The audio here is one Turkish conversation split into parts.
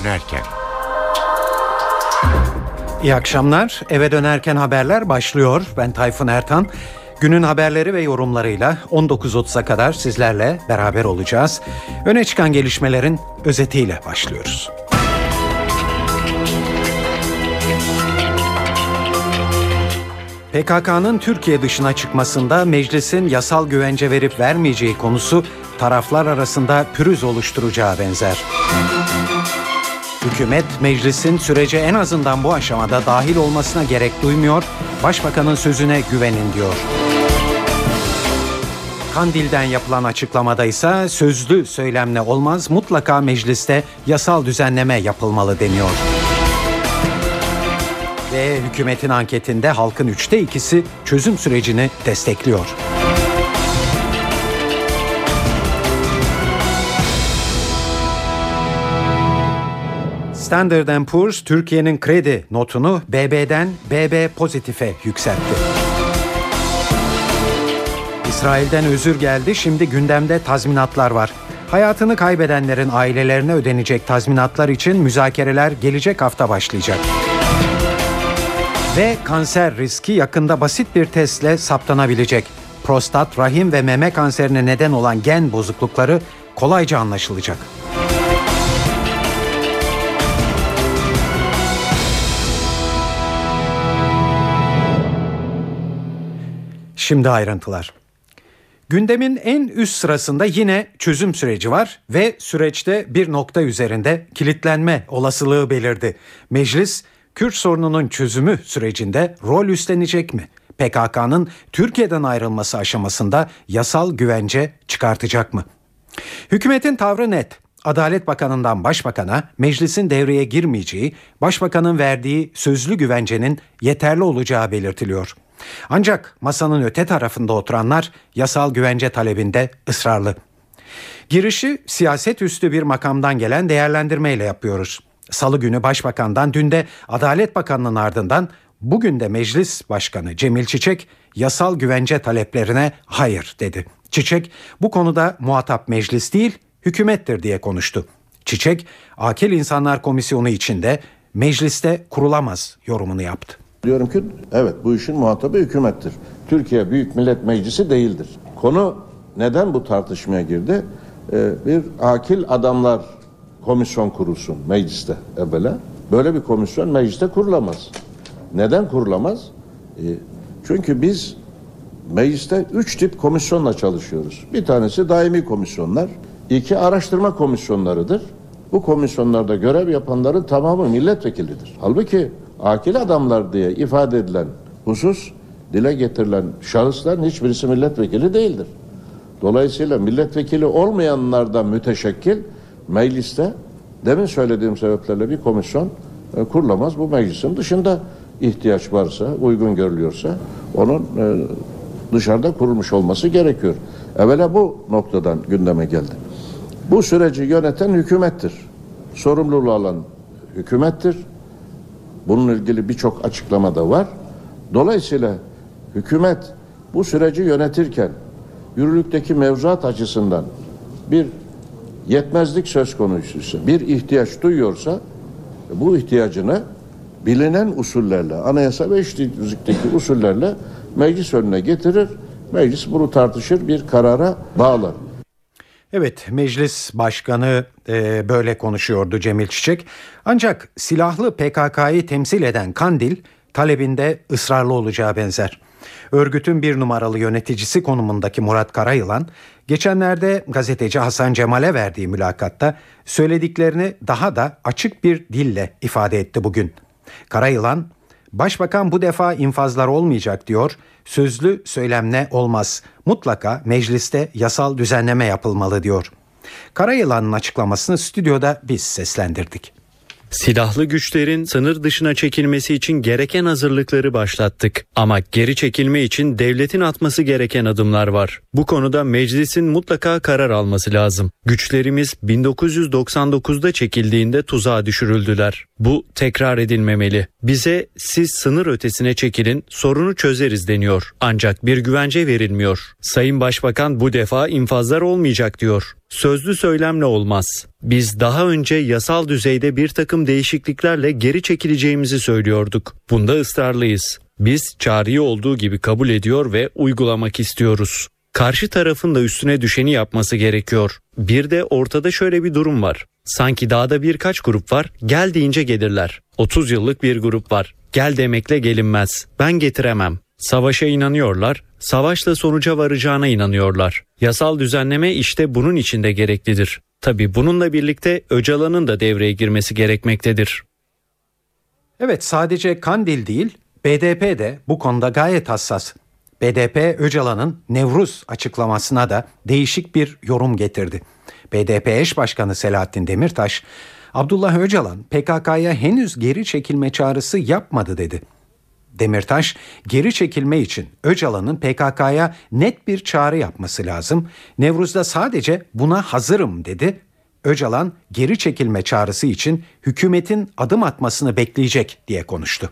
dönerken. İyi akşamlar. Eve dönerken haberler başlıyor. Ben Tayfun Ertan. Günün haberleri ve yorumlarıyla 19.30'a kadar sizlerle beraber olacağız. Öne çıkan gelişmelerin özetiyle başlıyoruz. PKK'nın Türkiye dışına çıkmasında meclisin yasal güvence verip vermeyeceği konusu taraflar arasında pürüz oluşturacağı benzer. Hükümet meclisin sürece en azından bu aşamada dahil olmasına gerek duymuyor, başbakanın sözüne güvenin diyor. Kandil'den yapılan açıklamada ise sözlü söylemle olmaz mutlaka mecliste yasal düzenleme yapılmalı deniyor. Ve hükümetin anketinde halkın üçte ikisi çözüm sürecini destekliyor. Standard Poor's Türkiye'nin kredi notunu BB'den BB pozitife yükseltti. İsrail'den özür geldi, şimdi gündemde tazminatlar var. Hayatını kaybedenlerin ailelerine ödenecek tazminatlar için müzakereler gelecek hafta başlayacak. Ve kanser riski yakında basit bir testle saptanabilecek. Prostat, rahim ve meme kanserine neden olan gen bozuklukları kolayca anlaşılacak. Şimdi ayrıntılar. Gündemin en üst sırasında yine çözüm süreci var ve süreçte bir nokta üzerinde kilitlenme olasılığı belirdi. Meclis Kürt sorununun çözümü sürecinde rol üstlenecek mi? PKK'nın Türkiye'den ayrılması aşamasında yasal güvence çıkartacak mı? Hükümetin tavrı net. Adalet Bakanı'ndan Başbakan'a meclisin devreye girmeyeceği, Başbakan'ın verdiği sözlü güvencenin yeterli olacağı belirtiliyor. Ancak masanın öte tarafında oturanlar yasal güvence talebinde ısrarlı. Girişi siyaset üstü bir makamdan gelen değerlendirmeyle yapıyoruz. Salı günü Başbakan'dan dün de Adalet Bakanı'nın ardından bugün de Meclis Başkanı Cemil Çiçek yasal güvence taleplerine hayır dedi. Çiçek bu konuda muhatap meclis değil hükümettir diye konuştu. Çiçek Akil İnsanlar Komisyonu içinde mecliste kurulamaz yorumunu yaptı. Diyorum ki evet bu işin muhatabı hükümettir. Türkiye Büyük Millet Meclisi değildir. Konu neden bu tartışmaya girdi? Ee, bir akil adamlar komisyon kurulsun mecliste evvela. Böyle bir komisyon mecliste kurulamaz. Neden kurulamaz? Ee, çünkü biz mecliste üç tip komisyonla çalışıyoruz. Bir tanesi daimi komisyonlar, iki araştırma komisyonlarıdır. Bu komisyonlarda görev yapanların tamamı milletvekilidir. Halbuki akil adamlar diye ifade edilen husus dile getirilen şahısların hiçbirisi milletvekili değildir. Dolayısıyla milletvekili olmayanlar da müteşekkil mecliste demin söylediğim sebeplerle bir komisyon e, kurulamaz. Bu meclisin dışında ihtiyaç varsa, uygun görülüyorsa onun e, dışarıda kurulmuş olması gerekiyor. Evvela bu noktadan gündeme geldi. Bu süreci yöneten hükümettir. Sorumluluğu alan hükümettir. Bununla ilgili birçok açıklama da var. Dolayısıyla hükümet bu süreci yönetirken yürürlükteki mevzuat açısından bir yetmezlik söz konusuysa, bir ihtiyaç duyuyorsa bu ihtiyacını bilinen usullerle, anayasa ve eşitlikteki usullerle meclis önüne getirir. Meclis bunu tartışır, bir karara bağlar. Evet, meclis başkanı e, böyle konuşuyordu Cemil Çiçek. Ancak silahlı PKK'yı temsil eden Kandil talebinde ısrarlı olacağı benzer. Örgütün bir numaralı yöneticisi konumundaki Murat Karayılan, geçenlerde gazeteci Hasan Cemal'e verdiği mülakatta söylediklerini daha da açık bir dille ifade etti bugün. Karayılan, Başbakan bu defa infazlar olmayacak diyor, sözlü söylemle olmaz. Mutlaka mecliste yasal düzenleme yapılmalı diyor. Karayılan'ın açıklamasını stüdyoda biz seslendirdik. Silahlı güçlerin sınır dışına çekilmesi için gereken hazırlıkları başlattık. Ama geri çekilme için devletin atması gereken adımlar var. Bu konuda meclisin mutlaka karar alması lazım. Güçlerimiz 1999'da çekildiğinde tuzağa düşürüldüler. Bu tekrar edilmemeli. Bize siz sınır ötesine çekilin, sorunu çözeriz deniyor. Ancak bir güvence verilmiyor. Sayın Başbakan bu defa infazlar olmayacak diyor. Sözlü söylemle olmaz. Biz daha önce yasal düzeyde bir takım değişikliklerle geri çekileceğimizi söylüyorduk. Bunda ısrarlıyız. Biz çağrıyı olduğu gibi kabul ediyor ve uygulamak istiyoruz. Karşı tarafın da üstüne düşeni yapması gerekiyor. Bir de ortada şöyle bir durum var. Sanki dağda birkaç grup var, gel deyince gelirler. 30 yıllık bir grup var. Gel demekle gelinmez. Ben getiremem. Savaşa inanıyorlar, savaşla sonuca varacağına inanıyorlar. Yasal düzenleme işte bunun içinde gereklidir. Tabi bununla birlikte Öcalan'ın da devreye girmesi gerekmektedir. Evet sadece Kandil değil BDP de bu konuda gayet hassas. BDP Öcalan'ın Nevruz açıklamasına da değişik bir yorum getirdi. BDP eş başkanı Selahattin Demirtaş, Abdullah Öcalan PKK'ya henüz geri çekilme çağrısı yapmadı dedi. Demirtaş, geri çekilme için Öcalan'ın PKK'ya net bir çağrı yapması lazım. Nevruz'da sadece buna hazırım dedi. Öcalan geri çekilme çağrısı için hükümetin adım atmasını bekleyecek diye konuştu.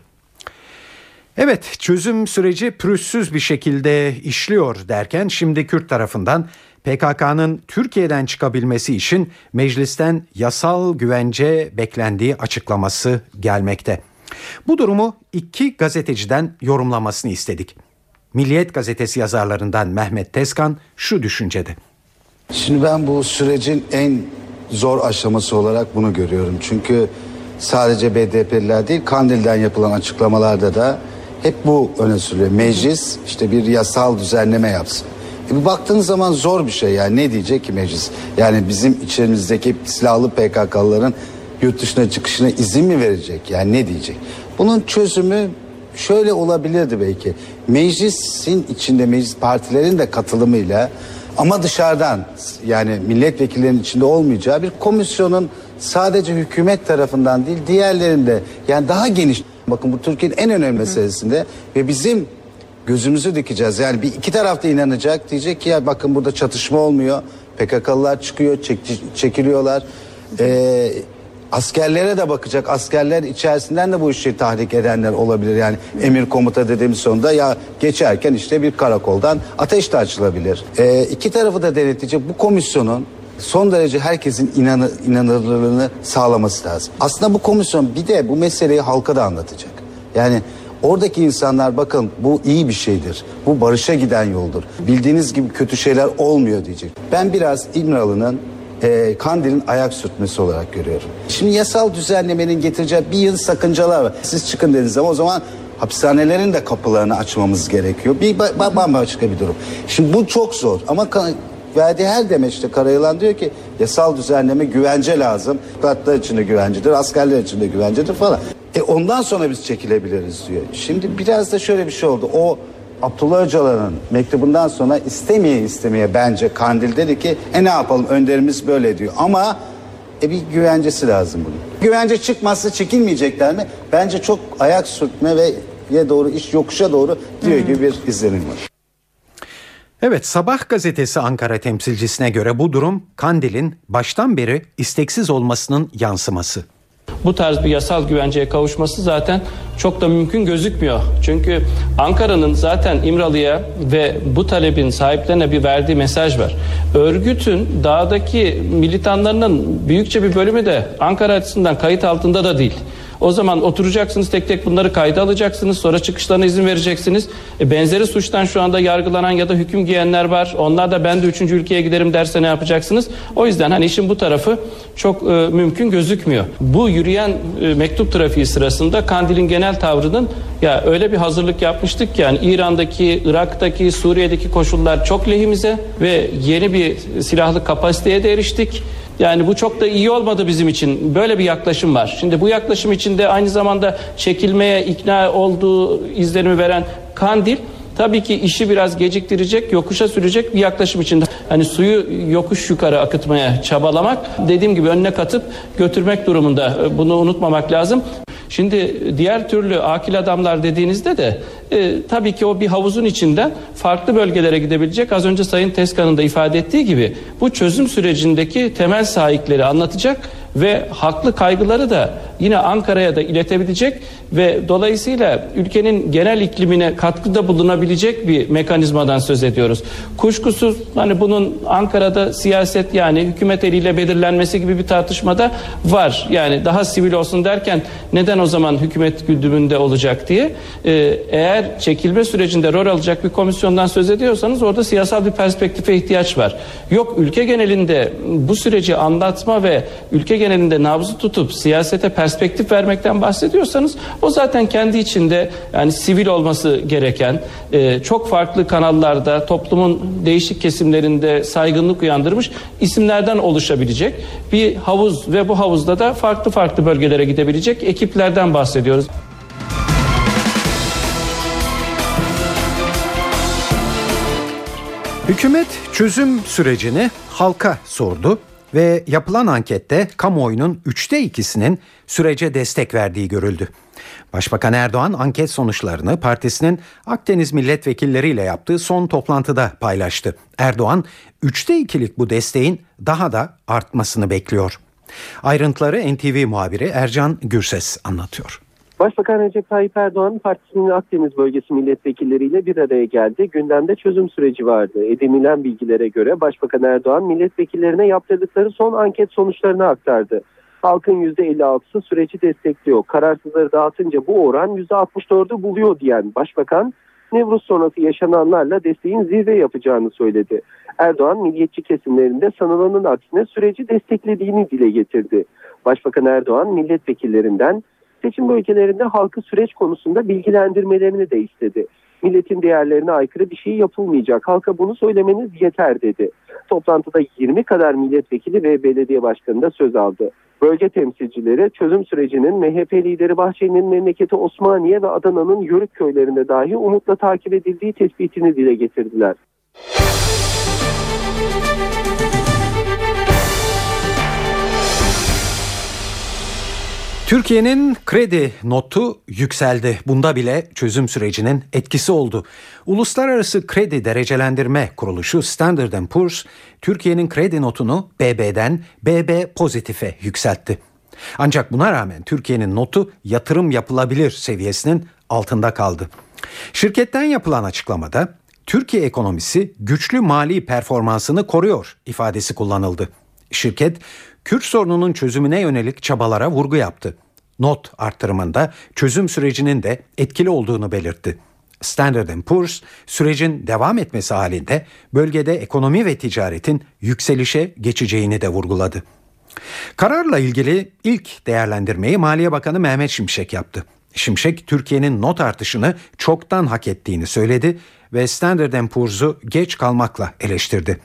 Evet çözüm süreci pürüzsüz bir şekilde işliyor derken şimdi Kürt tarafından PKK'nın Türkiye'den çıkabilmesi için meclisten yasal güvence beklendiği açıklaması gelmekte. Bu durumu iki gazeteciden yorumlamasını istedik. Milliyet gazetesi yazarlarından Mehmet Tezkan şu düşüncede. Şimdi ben bu sürecin en zor aşaması olarak bunu görüyorum. Çünkü sadece BDP'liler değil Kandil'den yapılan açıklamalarda da hep bu öne sürüyor. Meclis işte bir yasal düzenleme yapsın. E bir baktığınız zaman zor bir şey yani ne diyecek ki meclis? Yani bizim içerimizdeki silahlı PKK'lıların yurt dışına çıkışına izin mi verecek? Yani ne diyecek? Bunun çözümü şöyle olabilirdi belki. Meclisin içinde meclis partilerin de katılımıyla ama dışarıdan yani milletvekillerinin içinde olmayacağı bir komisyonun sadece hükümet tarafından değil diğerlerinde yani daha geniş bakın bu Türkiye'nin en önemli meselesinde ve bizim gözümüzü dikeceğiz. Yani bir iki tarafta inanacak diyecek ki ya bakın burada çatışma olmuyor. PKK'lılar çıkıyor, çek, çekiliyorlar. Ee, askerlere de bakacak. Askerler içerisinden de bu işi tahrik edenler olabilir. Yani emir komuta dediğimiz sonunda ya geçerken işte bir karakoldan ateş de açılabilir. Ee, iki tarafı da denetleyecek. Bu komisyonun son derece herkesin inanı, inanırlılığını sağlaması lazım. Aslında bu komisyon bir de bu meseleyi halka da anlatacak. Yani Oradaki insanlar bakın bu iyi bir şeydir. Bu barışa giden yoldur. Bildiğiniz gibi kötü şeyler olmuyor diyecek. Ben biraz İmralı'nın e, Kandil'in ayak sürtmesi olarak görüyorum. Şimdi yasal düzenlemenin getireceği bir yıl sakıncalar var. Siz çıkın dediğiniz zaman o zaman hapishanelerin de kapılarını açmamız gerekiyor. Bir bambaşka bir durum. Şimdi bu çok zor ama verdiği her demeçte Karayılan diyor ki yasal düzenleme güvence lazım. Katlar için de güvencedir, askerler için de güvencedir falan. E ondan sonra biz çekilebiliriz diyor. Şimdi biraz da şöyle bir şey oldu. O Abdullah Öcalan'ın mektubundan sonra istemeye istemeye bence Kandil dedi ki e ne yapalım önderimiz böyle diyor. Ama e bir güvencesi lazım bunun. Güvence çıkmazsa çekilmeyecekler mi? Bence çok ayak sürtme ve ye doğru iş yokuşa doğru diyor gibi bir izlenim var. Evet Sabah gazetesi Ankara temsilcisine göre bu durum Kandil'in baştan beri isteksiz olmasının yansıması bu tarz bir yasal güvenceye kavuşması zaten çok da mümkün gözükmüyor. Çünkü Ankara'nın zaten İmralı'ya ve bu talebin sahiplerine bir verdiği mesaj var. Örgütün dağdaki militanlarının büyükçe bir bölümü de Ankara açısından kayıt altında da değil. O zaman oturacaksınız tek tek bunları kayda alacaksınız. Sonra çıkışlarına izin vereceksiniz. E, benzeri suçtan şu anda yargılanan ya da hüküm giyenler var. Onlar da ben de üçüncü ülkeye giderim derse ne yapacaksınız? O yüzden hani işin bu tarafı çok e, mümkün gözükmüyor. Bu yürüyen e, mektup trafiği sırasında Kandil'in genel tavrının ya öyle bir hazırlık yapmıştık ki yani İran'daki, Irak'taki, Suriye'deki koşullar çok lehimize ve yeni bir silahlı kapasiteye de eriştik. Yani bu çok da iyi olmadı bizim için. Böyle bir yaklaşım var. Şimdi bu yaklaşım içinde aynı zamanda çekilmeye ikna olduğu izlenimi veren Kandil tabii ki işi biraz geciktirecek, yokuşa sürecek bir yaklaşım içinde. Hani suyu yokuş yukarı akıtmaya çabalamak dediğim gibi önüne katıp götürmek durumunda. Bunu unutmamak lazım. Şimdi diğer türlü akil adamlar dediğinizde de e, tabii ki o bir havuzun içinden farklı bölgelere gidebilecek. Az önce Sayın Tezkan'ın da ifade ettiği gibi bu çözüm sürecindeki temel sahipleri anlatacak ve haklı kaygıları da yine Ankara'ya da iletebilecek ve dolayısıyla ülkenin genel iklimine katkıda bulunabilecek bir mekanizmadan söz ediyoruz. Kuşkusuz hani bunun Ankara'da siyaset yani hükümet eliyle belirlenmesi gibi bir tartışmada var. Yani daha sivil olsun derken neden o zaman hükümet güdümünde olacak diye. Ee, eğer çekilme sürecinde rol alacak bir komisyondan söz ediyorsanız orada siyasal bir perspektife ihtiyaç var. Yok ülke genelinde bu süreci anlatma ve ülke genelinde nabzı tutup siyasete perspektif vermekten bahsediyorsanız o zaten kendi içinde yani sivil olması gereken e, çok farklı kanallarda toplumun değişik kesimlerinde saygınlık uyandırmış isimlerden oluşabilecek bir havuz ve bu havuzda da farklı farklı bölgelere gidebilecek ekiplerden bahsediyoruz. Hükümet çözüm sürecini halka sordu ve yapılan ankette kamuoyunun üçte ikisinin sürece destek verdiği görüldü. Başbakan Erdoğan anket sonuçlarını partisinin Akdeniz milletvekilleriyle yaptığı son toplantıda paylaştı. Erdoğan üçte ikilik bu desteğin daha da artmasını bekliyor. Ayrıntıları NTV muhabiri Ercan Gürses anlatıyor. Başbakan Recep Tayyip Erdoğan partisinin Akdeniz bölgesi milletvekilleriyle bir araya geldi. Gündemde çözüm süreci vardı. Edinilen bilgilere göre Başbakan Erdoğan milletvekillerine yaptırdıkları son anket sonuçlarını aktardı. Halkın %56'sı süreci destekliyor. Kararsızları dağıtınca bu oran %64'ü buluyor diyen Başbakan Nevruz sonrası yaşananlarla desteğin zirve yapacağını söyledi. Erdoğan milliyetçi kesimlerinde sanılanın aksine süreci desteklediğini dile getirdi. Başbakan Erdoğan milletvekillerinden seçim bölgelerinde halkı süreç konusunda bilgilendirmelerini de istedi. Milletin değerlerine aykırı bir şey yapılmayacak. Halka bunu söylemeniz yeter dedi. Toplantıda 20 kadar milletvekili ve belediye başkanı da söz aldı. Bölge temsilcileri çözüm sürecinin MHP lideri Bahçeli'nin memleketi Osmaniye ve Adana'nın Yörük köylerinde dahi umutla takip edildiği tespitini dile getirdiler. Türkiye'nin kredi notu yükseldi. Bunda bile çözüm sürecinin etkisi oldu. Uluslararası Kredi Derecelendirme Kuruluşu Standard Poor's Türkiye'nin kredi notunu BB'den BB pozitife yükseltti. Ancak buna rağmen Türkiye'nin notu yatırım yapılabilir seviyesinin altında kaldı. Şirketten yapılan açıklamada Türkiye ekonomisi güçlü mali performansını koruyor ifadesi kullanıldı. Şirket Kürt sorununun çözümüne yönelik çabalara vurgu yaptı. Not arttırımında çözüm sürecinin de etkili olduğunu belirtti. Standard Poor's sürecin devam etmesi halinde bölgede ekonomi ve ticaretin yükselişe geçeceğini de vurguladı. Kararla ilgili ilk değerlendirmeyi Maliye Bakanı Mehmet Şimşek yaptı. Şimşek Türkiye'nin not artışını çoktan hak ettiğini söyledi ve Standard Poor's'u geç kalmakla eleştirdi.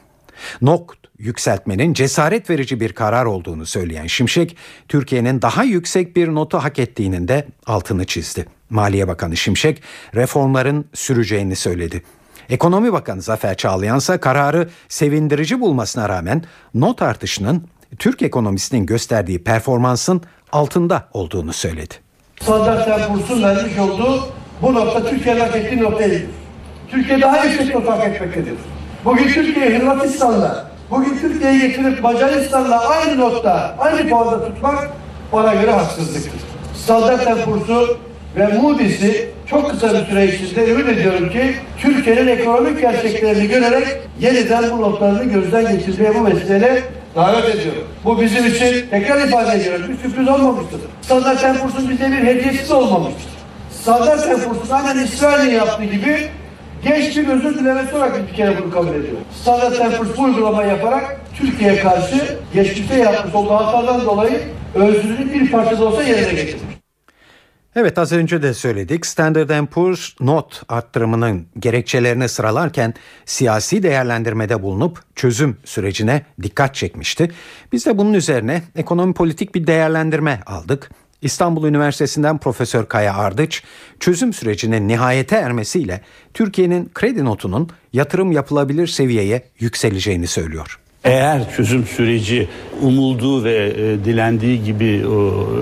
Not yükseltmenin cesaret verici bir karar olduğunu söyleyen Şimşek, Türkiye'nin daha yüksek bir notu hak ettiğinin de altını çizdi. Maliye Bakanı Şimşek, reformların süreceğini söyledi. Ekonomi Bakanı Zafer Çağlayan ise kararı sevindirici bulmasına rağmen not artışının Türk ekonomisinin gösterdiği performansın altında olduğunu söyledi. Standart Poor's'un vermiş olduğu bu nokta Türkiye'nin hak ettiği nokta. Türkiye daha yüksek not hak etmektedir. Bugün Türkiye Hırvatistan'la, bugün Türkiye'yi getirip Macaristan'la aynı notta, aynı puanda tutmak bana göre haksızlıktır. Standart Poor'su ve Moody's'i çok kısa bir süre içinde ümit ediyorum ki Türkiye'nin ekonomik gerçeklerini görerek yeniden bu notlarını gözden geçirmeye bu vesileyle davet ediyorum. Bu bizim için tekrar ifade ediyorum bir sürpriz olmamıştır. Standart Poor'sun bize bir hediyesi olmamıştır. Standart Poor'sun aynen İsrail'in yaptığı gibi Genç bir özür dilemesi olarak bir kere bunu kabul ediyor. Standart Poor's bu uygulamayı yaparak Türkiye'ye karşı geçmişte yapmış olduğu hatalardan dolayı özrünü bir parça da olsa yerine getirmiş. Evet az önce de söyledik. Standard Poor's not arttırımının gerekçelerini sıralarken siyasi değerlendirmede bulunup çözüm sürecine dikkat çekmişti. Biz de bunun üzerine ekonomi politik bir değerlendirme aldık. İstanbul Üniversitesi'nden Profesör Kaya Ardıç, çözüm sürecinin nihayete ermesiyle Türkiye'nin kredi notunun yatırım yapılabilir seviyeye yükseleceğini söylüyor. Eğer çözüm süreci umulduğu ve e, dilendiği gibi e,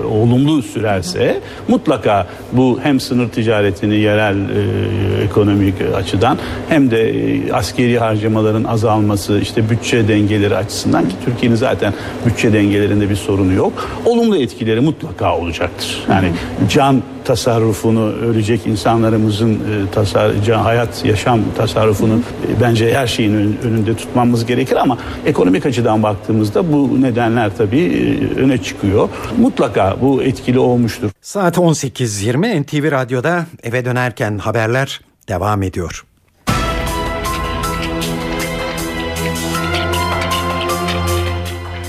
olumlu sürerse mutlaka bu hem sınır ticaretini yerel e, ekonomik açıdan hem de e, askeri harcamaların azalması işte bütçe dengeleri açısından ki Türkiye'nin zaten bütçe dengelerinde bir sorunu yok. Olumlu etkileri mutlaka olacaktır. Yani can tasarrufunu ölecek insanlarımızın e, tasar, hayat yaşam tasarrufunu e, bence her şeyin ön- önünde tutmamız gerekir ama ekonomik açıdan baktığımızda bu nedenler tabii e, öne çıkıyor. Mutlaka bu etkili olmuştur. Saat 18.20 NTV Radyo'da eve dönerken haberler devam ediyor.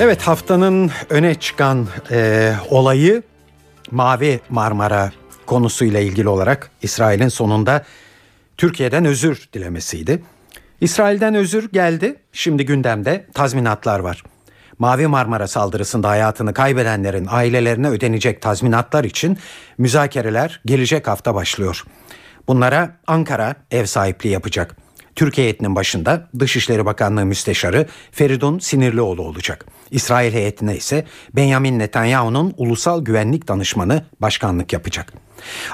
Evet haftanın öne çıkan e, olayı Mavi Marmara konusuyla ilgili olarak İsrail'in sonunda Türkiye'den özür dilemesiydi. İsrail'den özür geldi. Şimdi gündemde tazminatlar var. Mavi Marmara saldırısında hayatını kaybedenlerin ailelerine ödenecek tazminatlar için müzakereler gelecek hafta başlıyor. Bunlara Ankara ev sahipliği yapacak. Türkiye heyetinin başında Dışişleri Bakanlığı Müsteşarı Feridun Sinirlioğlu olacak. İsrail heyetine ise Benjamin Netanyahu'nun ulusal güvenlik danışmanı başkanlık yapacak.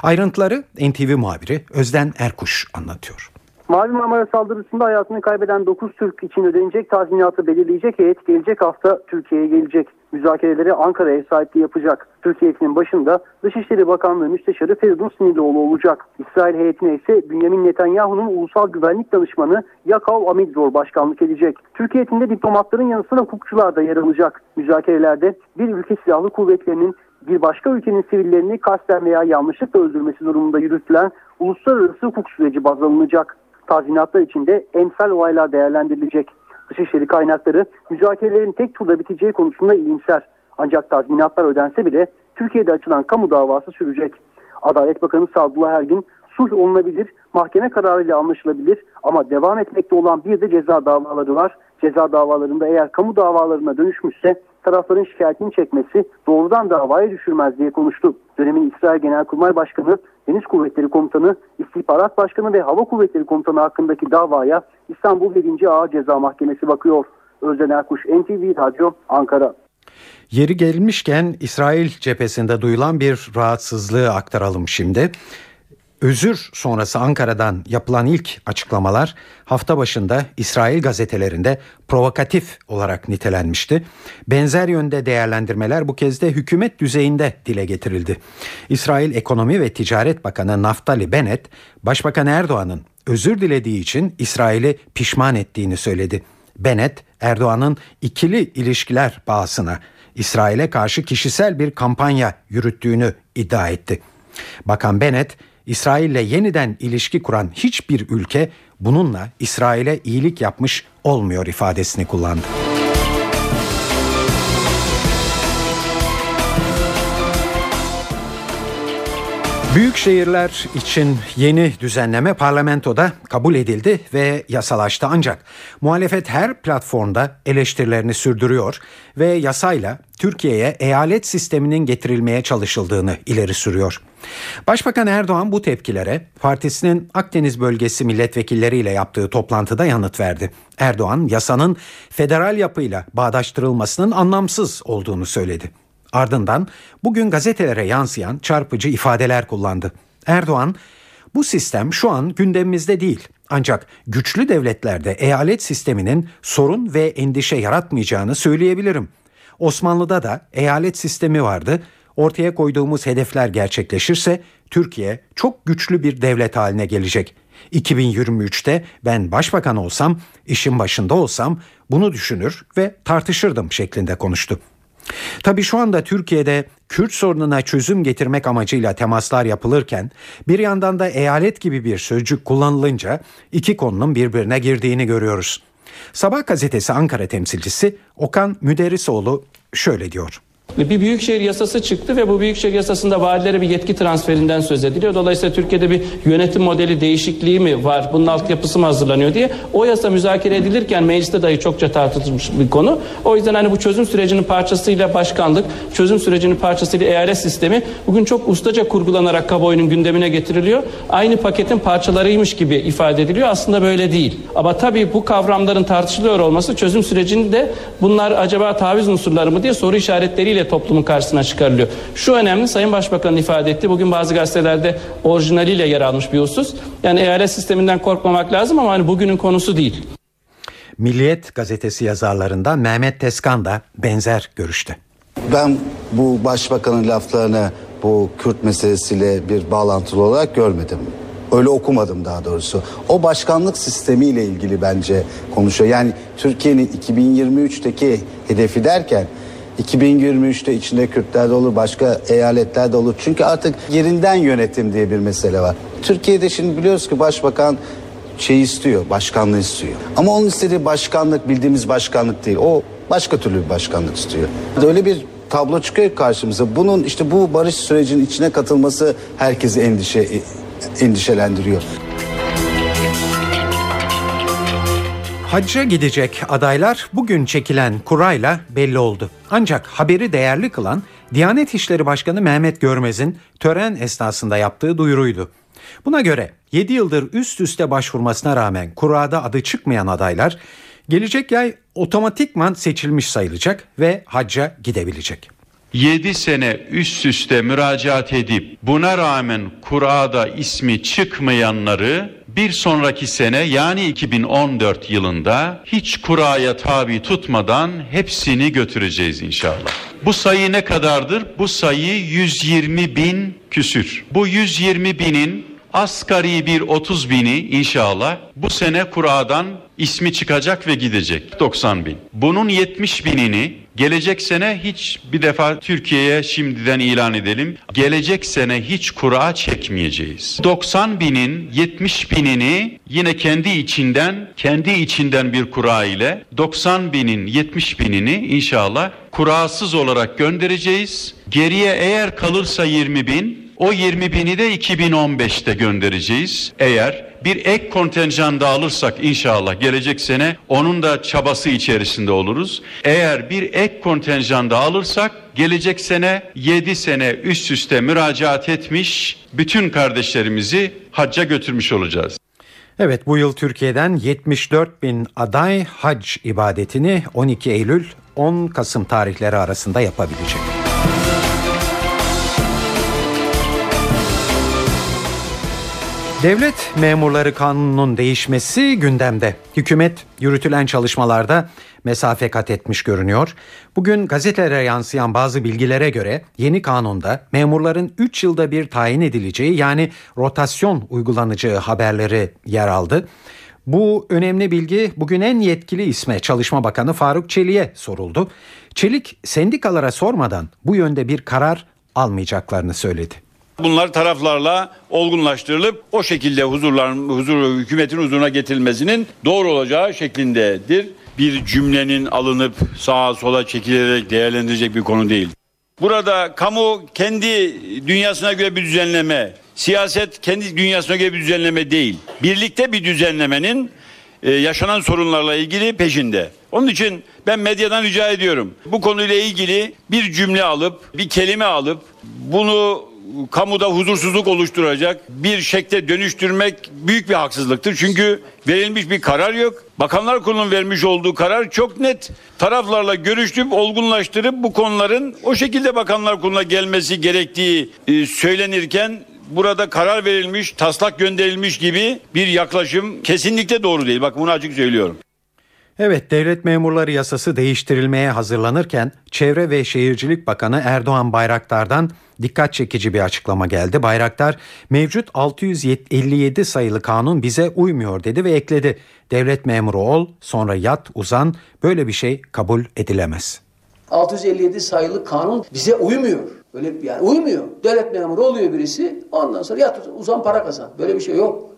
Ayrıntıları NTV muhabiri Özden Erkuş anlatıyor. Mavi Marmara saldırısında hayatını kaybeden 9 Türk için ödenecek tazminatı belirleyecek heyet gelecek hafta Türkiye'ye gelecek. Müzakereleri Ankara ev sahipliği yapacak. Türkiye heyetinin başında Dışişleri Bakanlığı Müsteşarı Feridun Sinirlioğlu olacak. İsrail heyetine ise Bünyamin Netanyahu'nun ulusal güvenlik danışmanı Yakov Amidzor başkanlık edecek. Türkiye heyetinde diplomatların yanı sıra hukukçular da yer alacak. Müzakerelerde bir ülke silahlı kuvvetlerinin bir başka ülkenin sivillerini kasten veya yanlışlıkla öldürmesi durumunda yürütülen uluslararası hukuk süreci baz alınacak. Tazminatlar içinde emsal olaylar değerlendirilecek. Dışişleri kaynakları müzakerelerin tek turda biteceği konusunda iyimser. Ancak tazminatlar ödense bile Türkiye'de açılan kamu davası sürecek. Adalet Bakanı Sadullah Ergin sulh olunabilir, mahkeme kararıyla anlaşılabilir ama devam etmekte olan bir de ceza davaları var. Ceza davalarında eğer kamu davalarına dönüşmüşse tarafların şikayetini çekmesi doğrudan davaya düşürmez diye konuştu. Dönemin İsrail Genelkurmay Başkanı, Deniz Kuvvetleri Komutanı, İstihbarat Başkanı ve Hava Kuvvetleri Komutanı hakkındaki davaya İstanbul 1. Ağır Ceza Mahkemesi bakıyor. Özden Erkuş, NTV Radyo, Ankara. Yeri gelmişken İsrail cephesinde duyulan bir rahatsızlığı aktaralım şimdi. Özür sonrası Ankara'dan yapılan ilk açıklamalar hafta başında İsrail gazetelerinde provokatif olarak nitelenmişti. Benzer yönde değerlendirmeler bu kez de hükümet düzeyinde dile getirildi. İsrail Ekonomi ve Ticaret Bakanı Naftali Bennett, Başbakan Erdoğan'ın özür dilediği için İsrail'i pişman ettiğini söyledi. Bennett, Erdoğan'ın ikili ilişkiler bağısına İsrail'e karşı kişisel bir kampanya yürüttüğünü iddia etti. Bakan Bennett, İsrail'le yeniden ilişki kuran hiçbir ülke bununla İsrail'e iyilik yapmış olmuyor ifadesini kullandı. Büyük şehirler için yeni düzenleme parlamentoda kabul edildi ve yasalaştı ancak muhalefet her platformda eleştirilerini sürdürüyor ve yasayla Türkiye'ye eyalet sisteminin getirilmeye çalışıldığını ileri sürüyor. Başbakan Erdoğan bu tepkilere partisinin Akdeniz bölgesi milletvekilleriyle yaptığı toplantıda yanıt verdi. Erdoğan yasanın federal yapıyla bağdaştırılmasının anlamsız olduğunu söyledi. Ardından bugün gazetelere yansıyan çarpıcı ifadeler kullandı. Erdoğan, bu sistem şu an gündemimizde değil. Ancak güçlü devletlerde eyalet sisteminin sorun ve endişe yaratmayacağını söyleyebilirim. Osmanlı'da da eyalet sistemi vardı. Ortaya koyduğumuz hedefler gerçekleşirse Türkiye çok güçlü bir devlet haline gelecek. 2023'te ben başbakan olsam, işin başında olsam bunu düşünür ve tartışırdım şeklinde konuştu. Tabii şu anda Türkiye'de Kürt sorununa çözüm getirmek amacıyla temaslar yapılırken bir yandan da eyalet gibi bir sözcük kullanılınca iki konunun birbirine girdiğini görüyoruz. Sabah gazetesi Ankara temsilcisi Okan Müderrisoğlu şöyle diyor. Bir büyükşehir yasası çıktı ve bu büyükşehir yasasında valilere bir yetki transferinden söz ediliyor. Dolayısıyla Türkiye'de bir yönetim modeli değişikliği mi var, bunun altyapısı mı hazırlanıyor diye. O yasa müzakere edilirken mecliste dahi çokça tartışılmış bir konu. O yüzden hani bu çözüm sürecinin parçasıyla başkanlık, çözüm sürecinin parçasıyla eyalet sistemi bugün çok ustaca kurgulanarak kamuoyunun gündemine getiriliyor. Aynı paketin parçalarıymış gibi ifade ediliyor. Aslında böyle değil. Ama tabii bu kavramların tartışılıyor olması çözüm sürecinde bunlar acaba taviz unsurları mı diye soru işaretleriyle toplumun karşısına çıkarılıyor. Şu önemli Sayın Başbakan'ın ifade etti. Bugün bazı gazetelerde orijinaliyle yer almış bir husus. Yani eyalet sisteminden korkmamak lazım ama hani bugünün konusu değil. Milliyet gazetesi yazarlarından Mehmet Teskan da benzer görüşte. Ben bu başbakanın laflarını bu Kürt meselesiyle bir bağlantılı olarak görmedim. Öyle okumadım daha doğrusu. O başkanlık sistemiyle ilgili bence konuşuyor. Yani Türkiye'nin 2023'teki hedefi derken 2023'te içinde Kürtler de olur, başka eyaletler de olur. Çünkü artık yerinden yönetim diye bir mesele var. Türkiye'de şimdi biliyoruz ki başbakan şey istiyor, başkanlığı istiyor. Ama onun istediği başkanlık bildiğimiz başkanlık değil. O başka türlü bir başkanlık istiyor. Öyle bir tablo çıkıyor karşımıza. Bunun işte bu barış sürecinin içine katılması herkesi endişe endişelendiriyor. Hacca gidecek adaylar bugün çekilen kurayla belli oldu. Ancak haberi değerli kılan Diyanet İşleri Başkanı Mehmet Görmez'in tören esnasında yaptığı duyuruydu. Buna göre 7 yıldır üst üste başvurmasına rağmen kurada adı çıkmayan adaylar gelecek yay otomatikman seçilmiş sayılacak ve hacca gidebilecek. 7 sene üst üste müracaat edip buna rağmen kurada ismi çıkmayanları bir sonraki sene yani 2014 yılında hiç kuraya tabi tutmadan hepsini götüreceğiz inşallah. Bu sayı ne kadardır? Bu sayı 120 bin küsür. Bu 120 binin asgari bir 30 bini inşallah bu sene kuradan ismi çıkacak ve gidecek 90 bin. Bunun 70 binini gelecek sene hiç bir defa Türkiye'ye şimdiden ilan edelim. Gelecek sene hiç kura çekmeyeceğiz. 90 binin 70 binini yine kendi içinden kendi içinden bir kura ile 90 binin 70 binini inşallah kurasız olarak göndereceğiz. Geriye eğer kalırsa 20 bin o 20 bini de 2015'te göndereceğiz. Eğer bir ek kontenjan da alırsak inşallah gelecek sene onun da çabası içerisinde oluruz. Eğer bir ek kontenjan da alırsak gelecek sene 7 sene üst üste müracaat etmiş bütün kardeşlerimizi hacca götürmüş olacağız. Evet bu yıl Türkiye'den 74 bin aday hac ibadetini 12 Eylül 10 Kasım tarihleri arasında yapabilecek. Devlet memurları kanununun değişmesi gündemde. Hükümet yürütülen çalışmalarda mesafe kat etmiş görünüyor. Bugün gazetelere yansıyan bazı bilgilere göre yeni kanunda memurların 3 yılda bir tayin edileceği yani rotasyon uygulanacağı haberleri yer aldı. Bu önemli bilgi bugün en yetkili isme Çalışma Bakanı Faruk Çelik'e soruldu. Çelik sendikalara sormadan bu yönde bir karar almayacaklarını söyledi. Bunlar taraflarla olgunlaştırılıp o şekilde huzurlar, huzur, hükümetin huzuruna getirilmesinin doğru olacağı şeklindedir. Bir cümlenin alınıp sağa sola çekilerek değerlendirecek bir konu değil. Burada kamu kendi dünyasına göre bir düzenleme, siyaset kendi dünyasına göre bir düzenleme değil. Birlikte bir düzenlemenin e, yaşanan sorunlarla ilgili peşinde. Onun için ben medyadan rica ediyorum. Bu konuyla ilgili bir cümle alıp, bir kelime alıp bunu kamuda huzursuzluk oluşturacak bir şekle dönüştürmek büyük bir haksızlıktır. Çünkü verilmiş bir karar yok. Bakanlar Kurulu'nun vermiş olduğu karar çok net. Taraflarla görüştüp olgunlaştırıp bu konuların o şekilde Bakanlar Kurulu'na gelmesi gerektiği e, söylenirken burada karar verilmiş, taslak gönderilmiş gibi bir yaklaşım kesinlikle doğru değil. Bak bunu açık söylüyorum. Evet, devlet memurları yasası değiştirilmeye hazırlanırken Çevre ve Şehircilik Bakanı Erdoğan Bayraktar'dan dikkat çekici bir açıklama geldi. Bayraktar, mevcut 657 sayılı kanun bize uymuyor dedi ve ekledi. Devlet memuru ol, sonra yat, uzan, böyle bir şey kabul edilemez. 657 sayılı kanun bize uymuyor. Öyle yani uymuyor. Devlet memuru oluyor birisi, ondan sonra yat uzan para kazan. Böyle bir şey yok.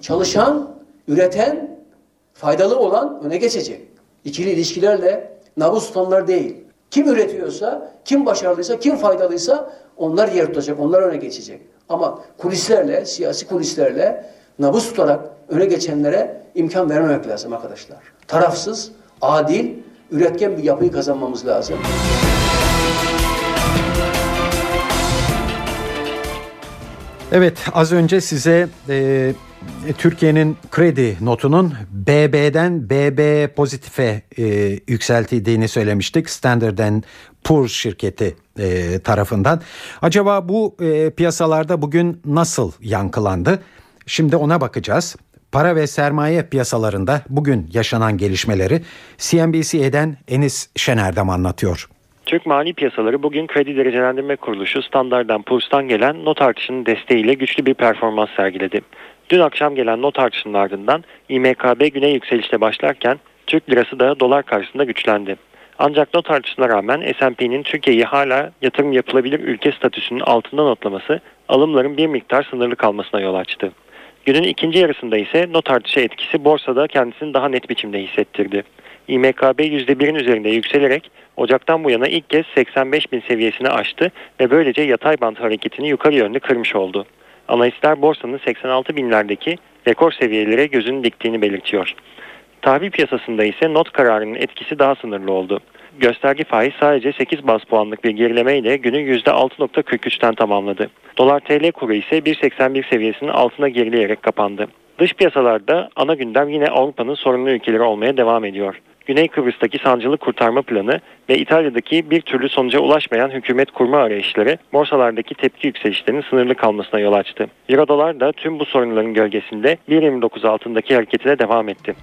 Çalışan, üreten, faydalı olan öne geçecek. İkili ilişkilerle nabız tutanlar değil. Kim üretiyorsa, kim başarılıysa, kim faydalıysa onlar yer tutacak, onlar öne geçecek. Ama kulislerle, siyasi kulislerle nabız tutarak öne geçenlere imkan vermemek lazım arkadaşlar. Tarafsız, adil, üretken bir yapıyı kazanmamız lazım. Evet az önce size e, Türkiye'nin kredi notunun BB'den BB pozitife e, yükseltildiğini söylemiştik. Standard Poor's şirketi e, tarafından. Acaba bu e, piyasalarda bugün nasıl yankılandı? Şimdi ona bakacağız. Para ve sermaye piyasalarında bugün yaşanan gelişmeleri CNBC'den Enis Şener'dem anlatıyor. Türk mali piyasaları bugün kredi derecelendirme kuruluşu Standard Poor's'tan gelen not artışının desteğiyle güçlü bir performans sergiledi. Dün akşam gelen not artışının ardından İMKB güney yükselişte başlarken Türk lirası da dolar karşısında güçlendi. Ancak not artışına rağmen S&P'nin Türkiye'yi hala yatırım yapılabilir ülke statüsünün altında notlaması alımların bir miktar sınırlı kalmasına yol açtı. Günün ikinci yarısında ise not artışı etkisi borsada kendisini daha net biçimde hissettirdi. İMKB %1'in üzerinde yükselerek Ocak'tan bu yana ilk kez 85 bin seviyesini aştı ve böylece yatay bant hareketini yukarı yönlü kırmış oldu. Analistler borsanın 86 binlerdeki rekor seviyelere gözünü diktiğini belirtiyor. Tahvil piyasasında ise not kararının etkisi daha sınırlı oldu. Gösterge faiz sadece 8 bas puanlık bir gerilemeyle günü %6.43'ten tamamladı. Dolar TL kuru ise 1.81 seviyesinin altına gerileyerek kapandı. Dış piyasalarda ana gündem yine Avrupa'nın sorunlu ülkeleri olmaya devam ediyor. Güney Kıbrıs'taki sancılı kurtarma planı ve İtalya'daki bir türlü sonuca ulaşmayan hükümet kurma arayışları borsalardaki tepki yükselişlerinin sınırlı kalmasına yol açtı. Euro dolar da tüm bu sorunların gölgesinde 1.29 altındaki hareketine devam etti.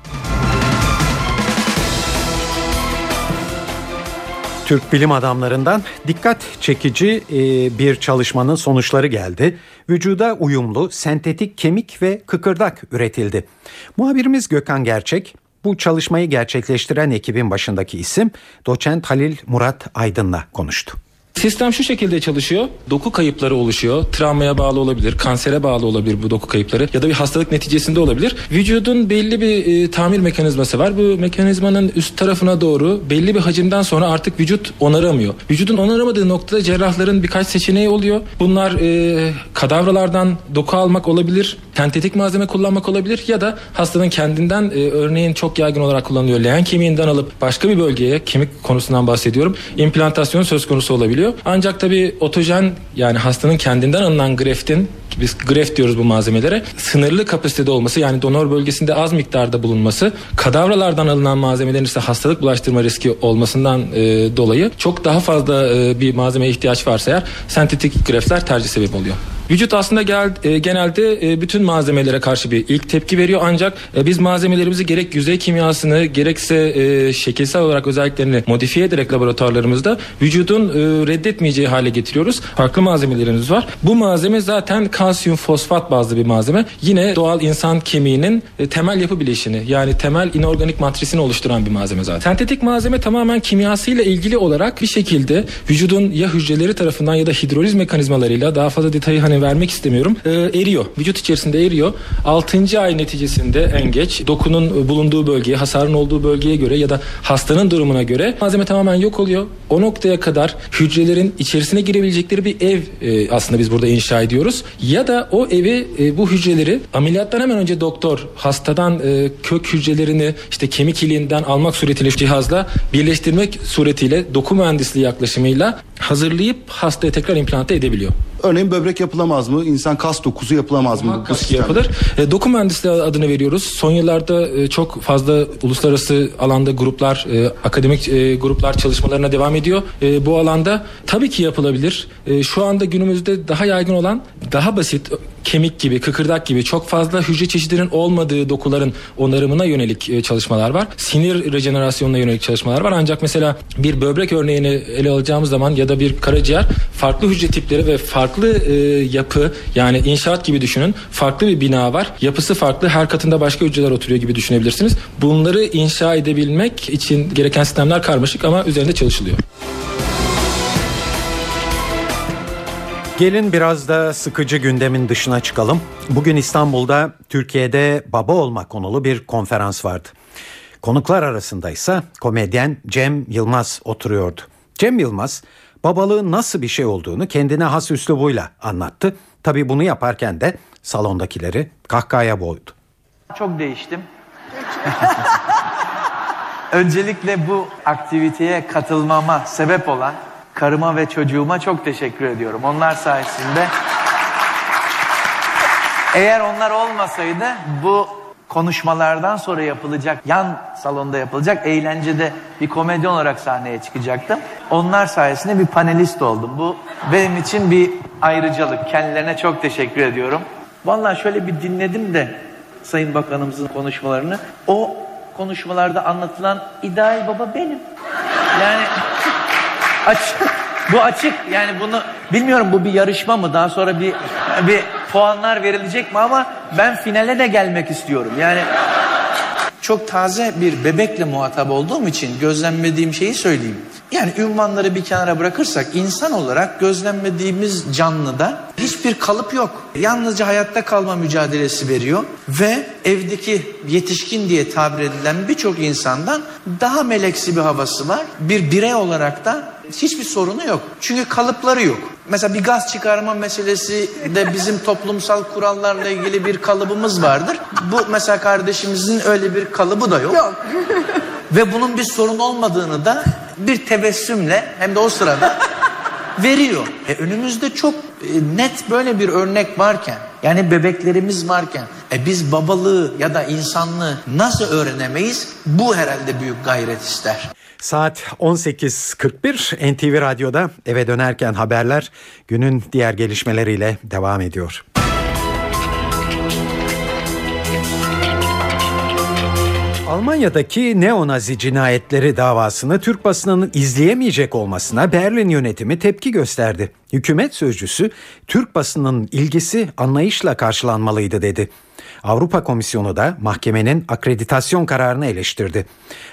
Türk bilim adamlarından dikkat çekici e, bir çalışmanın sonuçları geldi. Vücuda uyumlu sentetik kemik ve kıkırdak üretildi. Muhabirimiz Gökhan Gerçek bu çalışmayı gerçekleştiren ekibin başındaki isim doçent Halil Murat Aydın'la konuştu. Sistem şu şekilde çalışıyor. Doku kayıpları oluşuyor. Travmaya bağlı olabilir, kansere bağlı olabilir bu doku kayıpları ya da bir hastalık neticesinde olabilir. Vücudun belli bir e, tamir mekanizması var. Bu mekanizmanın üst tarafına doğru belli bir hacimden sonra artık vücut onaramıyor. Vücudun onaramadığı noktada cerrahların birkaç seçeneği oluyor. Bunlar e, kadavralardan doku almak olabilir, sentetik malzeme kullanmak olabilir ya da hastanın kendinden e, örneğin çok yaygın olarak kullanılıyor. Leğen kemiğinden alıp başka bir bölgeye kemik konusundan bahsediyorum. implantasyon söz konusu olabiliyor olabiliyor. Ancak tabii otojen yani hastanın kendinden alınan greftin biz greft diyoruz bu malzemelere. Sınırlı kapasitede olması yani donör bölgesinde az miktarda bulunması, kadavralardan alınan malzemelerin ise hastalık bulaştırma riski olmasından e, dolayı çok daha fazla e, bir malzemeye ihtiyaç varsa eğer sentetik greftler tercih sebep oluyor. Vücut aslında gel, e, genelde e, bütün malzemelere karşı bir ilk tepki veriyor ancak e, biz malzemelerimizi gerek yüzey kimyasını gerekse e, şekilsel olarak özelliklerini modifiye ederek laboratuvarlarımızda vücudun e, reddetmeyeceği hale getiriyoruz. Farklı malzemelerimiz var. Bu malzeme zaten kalsiyum fosfat bazlı bir malzeme. Yine doğal insan kemiğinin e, temel yapı bileşini yani temel inorganik matrisini oluşturan bir malzeme zaten. Sentetik malzeme tamamen kimyasıyla ilgili olarak bir şekilde vücudun ya hücreleri tarafından ya da hidroliz mekanizmalarıyla daha fazla detayı hani vermek istemiyorum. E, eriyor. Vücut içerisinde eriyor. 6. ay neticesinde en geç dokunun bulunduğu bölgeye, hasarın olduğu bölgeye göre ya da hastanın durumuna göre malzeme tamamen yok oluyor. O noktaya kadar hücrelerin içerisine girebilecekleri bir ev e, aslında biz burada inşa ediyoruz. Ya da o evi e, bu hücreleri ameliyattan hemen önce doktor hastadan e, kök hücrelerini işte kemik iliğinden almak suretiyle cihazla birleştirmek suretiyle doku mühendisliği yaklaşımıyla hazırlayıp hastaya tekrar implante edebiliyor. Örneğin böbrek yapılamaz mı? İnsan kas dokusu yapılamaz mı? Bu yapılır. E, doku mühendisliği adını veriyoruz. Son yıllarda e, çok fazla uluslararası alanda gruplar, e, akademik e, gruplar çalışmalarına devam ediyor. E, bu alanda tabii ki yapılabilir. E, şu anda günümüzde daha yaygın olan, daha basit kemik gibi, kıkırdak gibi çok fazla hücre çeşidinin olmadığı dokuların onarımına yönelik e, çalışmalar var. Sinir rejenerasyonuna yönelik çalışmalar var. Ancak mesela bir böbrek örneğini ele alacağımız zaman ya da bir karaciğer farklı hücre tipleri ve farklı e, yapı yani inşaat gibi düşünün. Farklı bir bina var. Yapısı farklı. Her katında başka hücreler oturuyor gibi düşünebilirsiniz. Bunları inşa edebilmek için gereken sistemler karmaşık ama üzerinde çalışılıyor. Gelin biraz da sıkıcı gündemin dışına çıkalım. Bugün İstanbul'da Türkiye'de baba olma konulu bir konferans vardı. Konuklar arasında ise komedyen Cem Yılmaz oturuyordu. Cem Yılmaz babalığın nasıl bir şey olduğunu kendine has üslubuyla anlattı. Tabii bunu yaparken de salondakileri kahkahaya boğdu. Çok değiştim. Öncelikle bu aktiviteye katılmama sebep olan karıma ve çocuğuma çok teşekkür ediyorum. Onlar sayesinde eğer onlar olmasaydı bu konuşmalardan sonra yapılacak yan salonda yapılacak eğlencede bir komedyen olarak sahneye çıkacaktım. Onlar sayesinde bir panelist oldum. Bu benim için bir ayrıcalık. Kendilerine çok teşekkür ediyorum. Vallahi şöyle bir dinledim de Sayın Bakanımızın konuşmalarını. O konuşmalarda anlatılan ideal baba benim. Yani açık, bu açık yani bunu bilmiyorum bu bir yarışma mı daha sonra bir bir puanlar verilecek mi ama ben finale de gelmek istiyorum. Yani çok taze bir bebekle muhatap olduğum için gözlemlediğim şeyi söyleyeyim. Yani ünvanları bir kenara bırakırsak insan olarak gözlemlediğimiz canlıda hiçbir kalıp yok. Yalnızca hayatta kalma mücadelesi veriyor ve evdeki yetişkin diye tabir edilen birçok insandan daha meleksi bir havası var. Bir birey olarak da hiçbir sorunu yok. Çünkü kalıpları yok. Mesela bir gaz çıkarma meselesi de bizim toplumsal kurallarla ilgili bir kalıbımız vardır. Bu mesela kardeşimizin öyle bir kalıbı da yok. Yok. Ve bunun bir sorun olmadığını da bir tebessümle hem de o sırada veriyor. E önümüzde çok e, net böyle bir örnek varken yani bebeklerimiz varken e biz babalığı ya da insanlığı nasıl öğrenemeyiz? Bu herhalde büyük gayret ister. Saat 18.41 NTV Radyo'da eve dönerken haberler günün diğer gelişmeleriyle devam ediyor. Almanya'daki neonazi cinayetleri davasını Türk basınının izleyemeyecek olmasına Berlin yönetimi tepki gösterdi. Hükümet sözcüsü Türk basınının ilgisi anlayışla karşılanmalıydı dedi. Avrupa Komisyonu da mahkemenin akreditasyon kararını eleştirdi.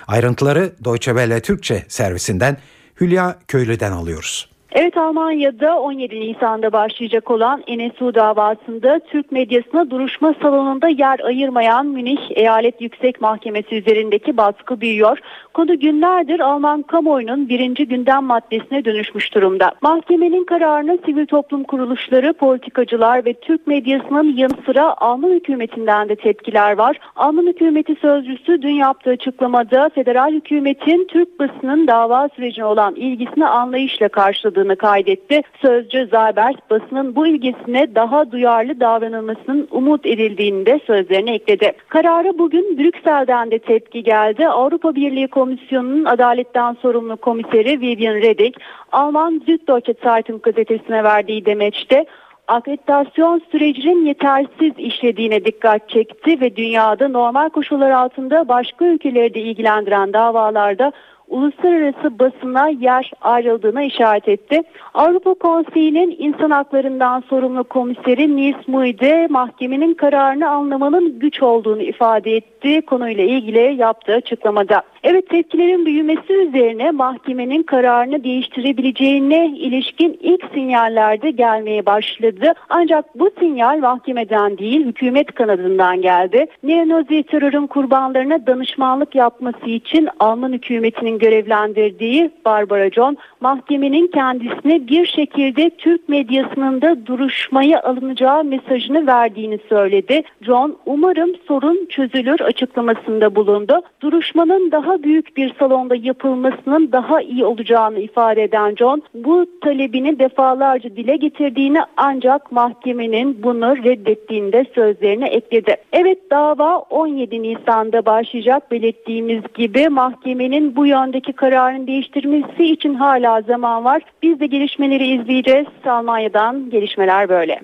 Ayrıntıları Deutsche Welle Türkçe servisinden Hülya Köylü'den alıyoruz. Evet Almanya'da 17 Nisan'da başlayacak olan NSU davasında Türk medyasına duruşma salonunda yer ayırmayan Münih Eyalet Yüksek Mahkemesi üzerindeki baskı büyüyor. Konu günlerdir Alman kamuoyunun birinci gündem maddesine dönüşmüş durumda. Mahkemenin kararını sivil toplum kuruluşları, politikacılar ve Türk medyasının yanı sıra Alman hükümetinden de tepkiler var. Alman hükümeti sözcüsü dün yaptığı açıklamada federal hükümetin Türk basının dava sürecine olan ilgisini anlayışla karşıladı yapıldığını kaydetti. Sözcü Zabert basının bu ilgisine daha duyarlı davranılmasının umut edildiğini de sözlerine ekledi. Karara bugün Brüksel'den de tepki geldi. Avrupa Birliği Komisyonu'nun adaletten sorumlu komiseri Vivian Reding, Alman Süddeutsche Zeitung gazetesine verdiği demeçte akreditasyon sürecinin yetersiz işlediğine dikkat çekti ve dünyada normal koşullar altında başka ülkeleri de ilgilendiren davalarda uluslararası basına yer ayrıldığına işaret etti. Avrupa Konseyi'nin insan haklarından sorumlu komiseri Nils Muide mahkemenin kararını anlamanın güç olduğunu ifade etti konuyla ilgili yaptığı açıklamada. Evet tepkilerin büyümesi üzerine mahkemenin kararını değiştirebileceğine ilişkin ilk sinyaller de gelmeye başladı. Ancak bu sinyal mahkemeden değil hükümet kanadından geldi. Neonazi terörün kurbanlarına danışmanlık yapması için Alman hükümetinin görevlendirdiği Barbara John mahkemenin kendisine bir şekilde Türk medyasının da duruşmaya alınacağı mesajını verdiğini söyledi. John umarım sorun çözülür açıklamasında bulundu. Duruşmanın daha büyük bir salonda yapılmasının daha iyi olacağını ifade eden John bu talebini defalarca dile getirdiğini ancak mahkemenin bunu reddettiğini de sözlerine ekledi. Evet dava 17 Nisan'da başlayacak belirttiğimiz gibi mahkemenin bu yöndeki kararını değiştirmesi için hala zaman var. Biz de gelişmeleri izleyeceğiz. Almanya'dan gelişmeler böyle.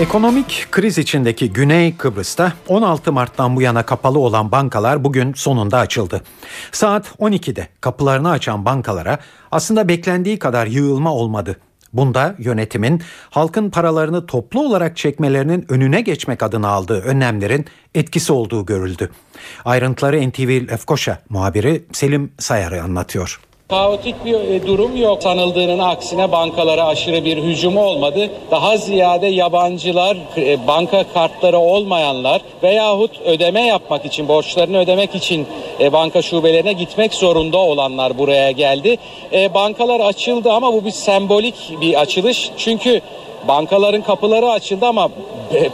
Ekonomik kriz içindeki Güney Kıbrıs'ta 16 Mart'tan bu yana kapalı olan bankalar bugün sonunda açıldı. Saat 12'de kapılarını açan bankalara aslında beklendiği kadar yığılma olmadı. Bunda yönetimin halkın paralarını toplu olarak çekmelerinin önüne geçmek adına aldığı önlemlerin etkisi olduğu görüldü. Ayrıntıları NTV Lefkoşa muhabiri Selim Sayar'ı anlatıyor. Kaotik bir e, durum yok. Sanıldığının aksine bankalara aşırı bir hücum olmadı. Daha ziyade yabancılar, e, banka kartları olmayanlar veyahut ödeme yapmak için, borçlarını ödemek için e, banka şubelerine gitmek zorunda olanlar buraya geldi. Bankalar açıldı ama bu bir sembolik bir açılış. Çünkü bankaların kapıları açıldı ama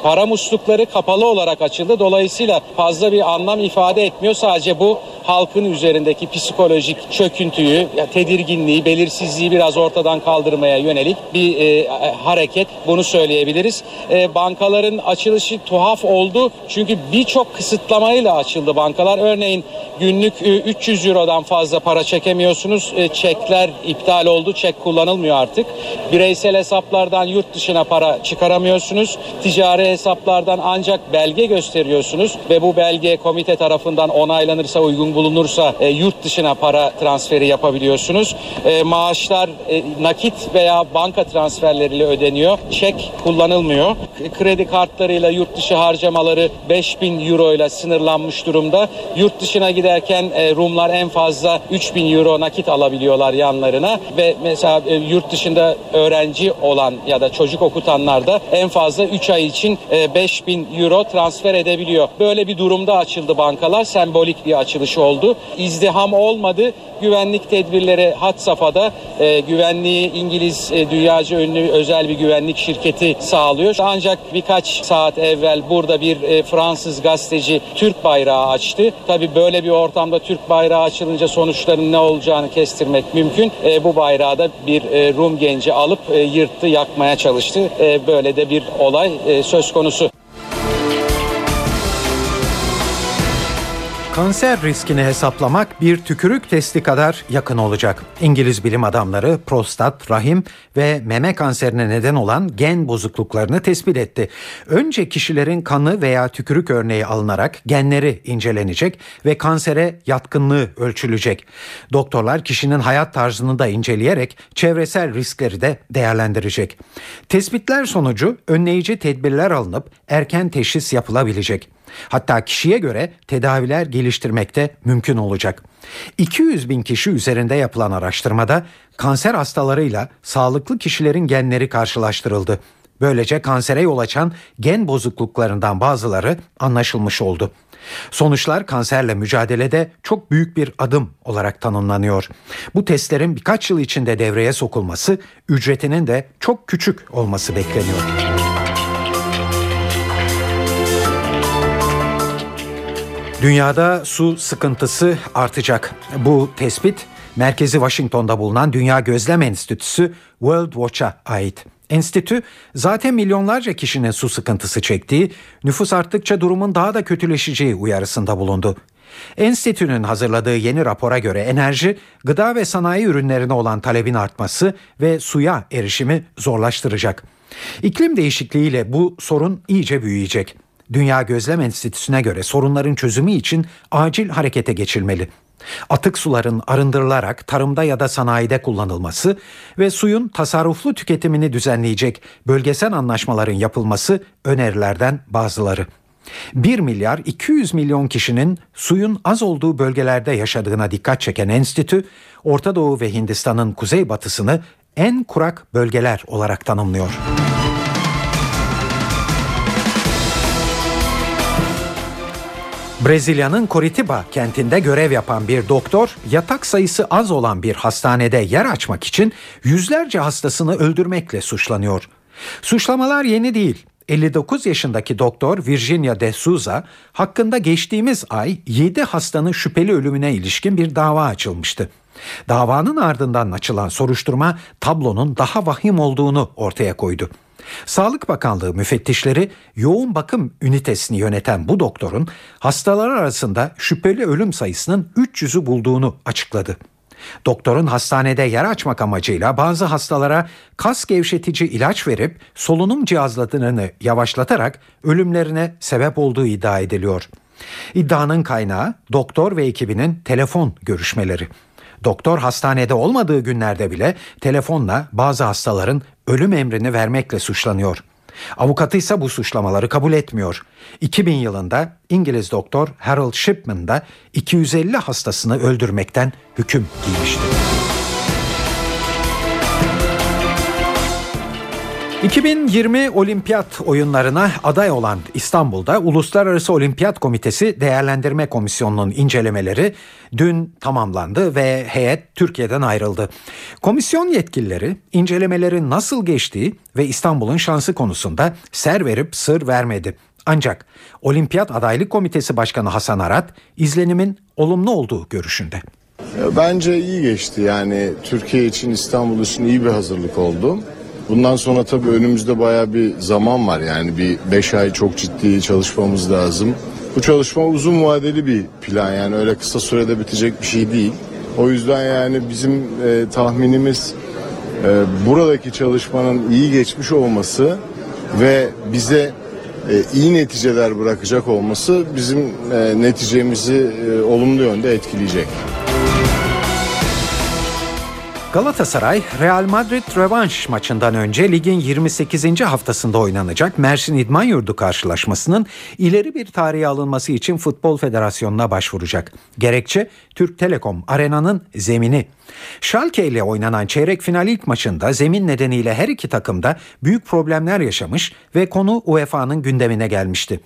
para muslukları kapalı olarak açıldı. Dolayısıyla fazla bir anlam ifade etmiyor. Sadece bu halkın üzerindeki psikolojik çöküntüyü, tedirginliği, belirsizliği biraz ortadan kaldırmaya yönelik bir e, hareket. Bunu söyleyebiliriz. E, bankaların açılışı tuhaf oldu. Çünkü birçok kısıtlamayla açıldı bankalar. Örneğin günlük e, 300 Euro'dan fazla para çekemiyorsunuz. E, çekler iptal oldu. Çek kullanılmıyor artık. Bireysel hesaplardan yurt dışına para çıkaramıyorsunuz. Ticari hesaplardan ancak belge gösteriyorsunuz ve bu belge komite tarafından onaylanırsa uygun bulunursa e, yurt dışına para transferi yapabiliyorsunuz. E, maaşlar e, nakit veya banka transferleriyle ödeniyor. Çek kullanılmıyor. Kredi kartlarıyla yurt dışı harcamaları 5000 euro ile sınırlanmış durumda. Yurt dışına giderken e, Rumlar en fazla 3000 euro nakit alabiliyorlar yanlarına ve mesela e, yurt dışında öğrenci olan ya da çocuk okutanlar da en fazla 3 ay için e, 5000 euro transfer edebiliyor. Böyle bir durumda açıldı bankalar. Sembolik bir açılış oldu. İzdiham olmadı. Güvenlik tedbirleri hat safhada. E, güvenliği İngiliz e, dünyaca ünlü özel bir güvenlik şirketi sağlıyor. Ancak birkaç saat evvel burada bir e, Fransız gazeteci Türk bayrağı açtı. Tabi böyle bir ortamda Türk bayrağı açılınca sonuçların ne olacağını kestirmek mümkün. E, bu bayrağı da bir e, Rum genci alıp e, yırttı, yakmaya çalıştı. E, böyle de bir olay e, söz konusu. Kanser riskini hesaplamak bir tükürük testi kadar yakın olacak. İngiliz bilim adamları prostat, rahim ve meme kanserine neden olan gen bozukluklarını tespit etti. Önce kişilerin kanı veya tükürük örneği alınarak genleri incelenecek ve kansere yatkınlığı ölçülecek. Doktorlar kişinin hayat tarzını da inceleyerek çevresel riskleri de değerlendirecek. Tespitler sonucu önleyici tedbirler alınıp erken teşhis yapılabilecek. Hatta kişiye göre tedaviler geliştirmekte mümkün olacak. 200 bin kişi üzerinde yapılan araştırmada kanser hastalarıyla sağlıklı kişilerin genleri karşılaştırıldı. Böylece kansere yol açan gen bozukluklarından bazıları anlaşılmış oldu. Sonuçlar kanserle mücadelede çok büyük bir adım olarak tanımlanıyor. Bu testlerin birkaç yıl içinde devreye sokulması, ücretinin de çok küçük olması bekleniyor. Dünyada su sıkıntısı artacak. Bu tespit merkezi Washington'da bulunan Dünya Gözlem Enstitüsü World Watch'a ait. Enstitü zaten milyonlarca kişinin su sıkıntısı çektiği, nüfus arttıkça durumun daha da kötüleşeceği uyarısında bulundu. Enstitünün hazırladığı yeni rapora göre enerji, gıda ve sanayi ürünlerine olan talebin artması ve suya erişimi zorlaştıracak. İklim değişikliğiyle bu sorun iyice büyüyecek. Dünya Gözlem Enstitüsü'ne göre sorunların çözümü için acil harekete geçilmeli. Atık suların arındırılarak tarımda ya da sanayide kullanılması ve suyun tasarruflu tüketimini düzenleyecek bölgesel anlaşmaların yapılması önerilerden bazıları. 1 milyar 200 milyon kişinin suyun az olduğu bölgelerde yaşadığına dikkat çeken enstitü, Orta Doğu ve Hindistan'ın kuzeybatısını en kurak bölgeler olarak tanımlıyor. Brezilya'nın Curitiba kentinde görev yapan bir doktor yatak sayısı az olan bir hastanede yer açmak için yüzlerce hastasını öldürmekle suçlanıyor. Suçlamalar yeni değil. 59 yaşındaki doktor Virginia de Souza hakkında geçtiğimiz ay 7 hastanın şüpheli ölümüne ilişkin bir dava açılmıştı. Davanın ardından açılan soruşturma tablonun daha vahim olduğunu ortaya koydu. Sağlık Bakanlığı müfettişleri yoğun bakım ünitesini yöneten bu doktorun hastalar arasında şüpheli ölüm sayısının 300'ü bulduğunu açıkladı. Doktorun hastanede yer açmak amacıyla bazı hastalara kas gevşetici ilaç verip solunum cihazlarını yavaşlatarak ölümlerine sebep olduğu iddia ediliyor. İddianın kaynağı doktor ve ekibinin telefon görüşmeleri. Doktor hastanede olmadığı günlerde bile telefonla bazı hastaların ölüm emrini vermekle suçlanıyor. Avukatı ise bu suçlamaları kabul etmiyor. 2000 yılında İngiliz doktor Harold Shipman da 250 hastasını öldürmekten hüküm giymişti. 2020 olimpiyat oyunlarına aday olan İstanbul'da Uluslararası Olimpiyat Komitesi Değerlendirme Komisyonu'nun incelemeleri dün tamamlandı ve heyet Türkiye'den ayrıldı. Komisyon yetkilileri incelemelerin nasıl geçtiği ve İstanbul'un şansı konusunda ser verip sır vermedi. Ancak Olimpiyat Adaylık Komitesi Başkanı Hasan Arat izlenimin olumlu olduğu görüşünde. Bence iyi geçti yani Türkiye için İstanbul için iyi bir hazırlık oldu. Bundan sonra tabii önümüzde baya bir zaman var yani bir 5 ay çok ciddi çalışmamız lazım. Bu çalışma uzun vadeli bir plan yani öyle kısa sürede bitecek bir şey değil. O yüzden yani bizim e, tahminimiz e, buradaki çalışmanın iyi geçmiş olması ve bize e, iyi neticeler bırakacak olması bizim e, neticemizi e, olumlu yönde etkileyecek. Galatasaray, Real Madrid rövanş maçından önce ligin 28. haftasında oynanacak Mersin İdman Yurdu karşılaşmasının ileri bir tarihe alınması için Futbol Federasyonu'na başvuracak. Gerekçe Türk Telekom Arena'nın zemini. Schalke ile oynanan çeyrek final ilk maçında zemin nedeniyle her iki takımda büyük problemler yaşamış ve konu UEFA'nın gündemine gelmişti.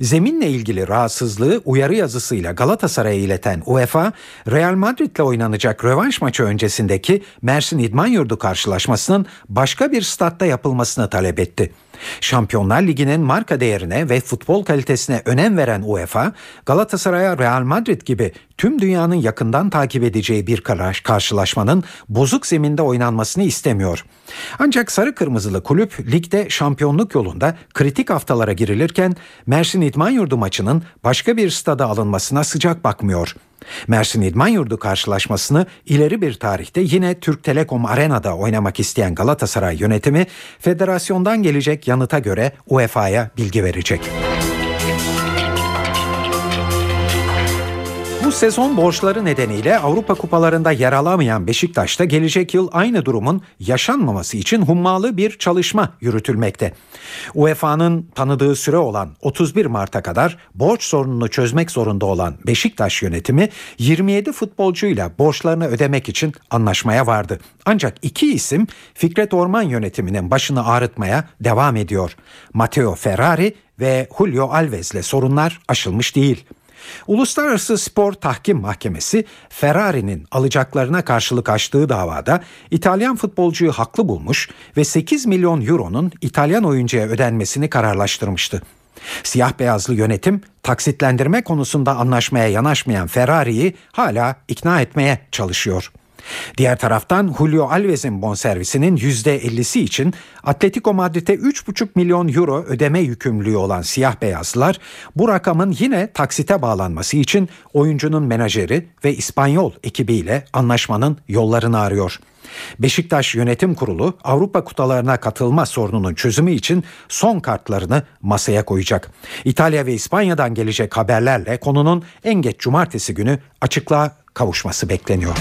Zeminle ilgili rahatsızlığı uyarı yazısıyla Galatasaray'a ileten UEFA, Real Madrid ile oynanacak rövanş maçı öncesindeki Mersin İdman Yurdu karşılaşmasının başka bir statta yapılmasını talep etti. Şampiyonlar Ligi'nin marka değerine ve futbol kalitesine önem veren UEFA, Galatasaray'a Real Madrid gibi tüm dünyanın yakından takip edeceği bir karşılaşmanın bozuk zeminde oynanmasını istemiyor. Ancak sarı kırmızılı kulüp ligde şampiyonluk yolunda kritik haftalara girilirken Mersin İdman Yurdu maçının başka bir stada alınmasına sıcak bakmıyor. Mersin İdman Yurdu karşılaşmasını ileri bir tarihte yine Türk Telekom Arena'da oynamak isteyen Galatasaray yönetimi federasyondan gelecek yanıta göre UEFA'ya bilgi verecek. Bu sezon borçları nedeniyle Avrupa kupalarında yer alamayan Beşiktaş'ta gelecek yıl aynı durumun yaşanmaması için hummalı bir çalışma yürütülmekte. UEFA'nın tanıdığı süre olan 31 Mart'a kadar borç sorununu çözmek zorunda olan Beşiktaş yönetimi 27 futbolcuyla borçlarını ödemek için anlaşmaya vardı. Ancak iki isim Fikret Orman yönetiminin başını ağrıtmaya devam ediyor. Matteo Ferrari ve Julio Alves'le sorunlar aşılmış değil. Uluslararası Spor Tahkim Mahkemesi Ferrari'nin alacaklarına karşılık açtığı davada İtalyan futbolcuyu haklı bulmuş ve 8 milyon euronun İtalyan oyuncuya ödenmesini kararlaştırmıştı. Siyah beyazlı yönetim taksitlendirme konusunda anlaşmaya yanaşmayan Ferrari'yi hala ikna etmeye çalışıyor. Diğer taraftan Julio Alves'in bonservisinin %50'si için Atletico Madrid'e 3,5 milyon euro ödeme yükümlülüğü olan siyah beyazlılar bu rakamın yine taksite bağlanması için oyuncunun menajeri ve İspanyol ekibiyle anlaşmanın yollarını arıyor. Beşiktaş Yönetim Kurulu Avrupa kutalarına katılma sorununun çözümü için son kartlarını masaya koyacak. İtalya ve İspanya'dan gelecek haberlerle konunun en geç cumartesi günü açıklığa kavuşması bekleniyor.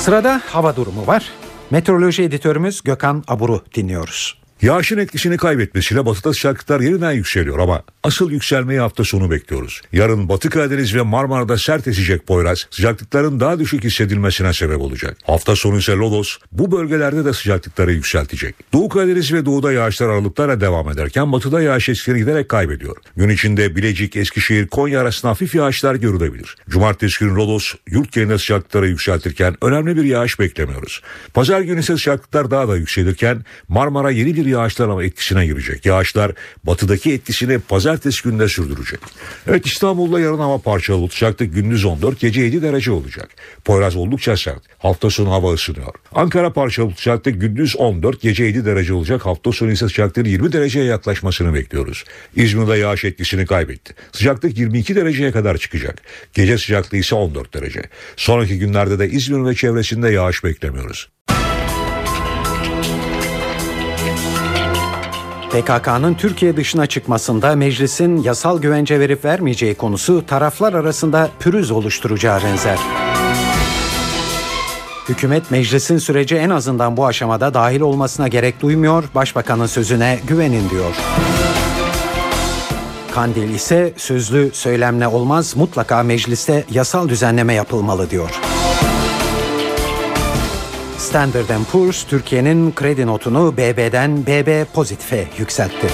Sırada hava durumu var. Meteoroloji editörümüz Gökhan Abur'u dinliyoruz. Yağışın etkisini kaybetmesiyle batıda sıcaklıklar yeniden yükseliyor ama asıl yükselmeyi hafta sonu bekliyoruz. Yarın Batı Karadeniz ve Marmara'da sert esecek Poyraz sıcaklıkların daha düşük hissedilmesine sebep olacak. Hafta sonu ise Lodos bu bölgelerde de sıcaklıkları yükseltecek. Doğu Karadeniz ve Doğu'da yağışlar aralıklarla devam ederken batıda yağış etkisini giderek kaybediyor. Gün içinde Bilecik, Eskişehir, Konya arasında hafif yağışlar görülebilir. Cumartesi günü Lodos yurt genelinde sıcaklıkları yükseltirken önemli bir yağış beklemiyoruz. Pazar günü ise sıcaklıklar daha da yükselirken Marmara yeni bir yağışlar ama etkisine girecek. Yağışlar batıdaki etkisini pazartesi günde sürdürecek. Evet İstanbul'da yarın hava parçalı olacaktık. Gündüz 14, gece 7 derece olacak. Poyraz oldukça sert. Hafta sonu hava ısınıyor. Ankara parçalı olacaktık. Gündüz 14, gece 7 derece olacak. Hafta sonu ise sıcaklığın 20 dereceye yaklaşmasını bekliyoruz. İzmir'de yağış etkisini kaybetti. Sıcaklık 22 dereceye kadar çıkacak. Gece sıcaklığı ise 14 derece. Sonraki günlerde de İzmir ve çevresinde yağış beklemiyoruz. PKK'nın Türkiye dışına çıkmasında meclisin yasal güvence verip vermeyeceği konusu taraflar arasında pürüz oluşturacağı benzer. Hükümet meclisin sürece en azından bu aşamada dahil olmasına gerek duymuyor, başbakanın sözüne güvenin diyor. Kandil ise sözlü söylemle olmaz mutlaka mecliste yasal düzenleme yapılmalı diyor. Standard Poor's Türkiye'nin kredi notunu BB'den BB pozitife yükseltti.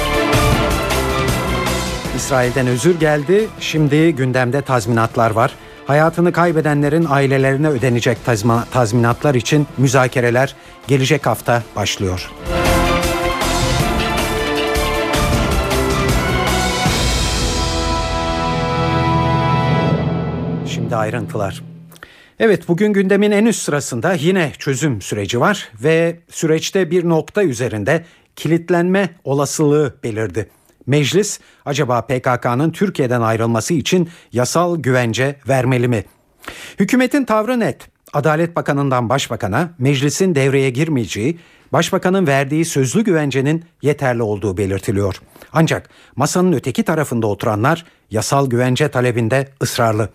İsrail'den özür geldi. Şimdi gündemde tazminatlar var. Hayatını kaybedenlerin ailelerine ödenecek tazminatlar için müzakereler gelecek hafta başlıyor. Şimdi ayrıntılar. Evet bugün gündemin en üst sırasında yine çözüm süreci var ve süreçte bir nokta üzerinde kilitlenme olasılığı belirdi. Meclis acaba PKK'nın Türkiye'den ayrılması için yasal güvence vermeli mi? Hükümetin tavrı net. Adalet Bakanı'ndan Başbakan'a meclisin devreye girmeyeceği, Başbakanın verdiği sözlü güvencenin yeterli olduğu belirtiliyor. Ancak masanın öteki tarafında oturanlar yasal güvence talebinde ısrarlı.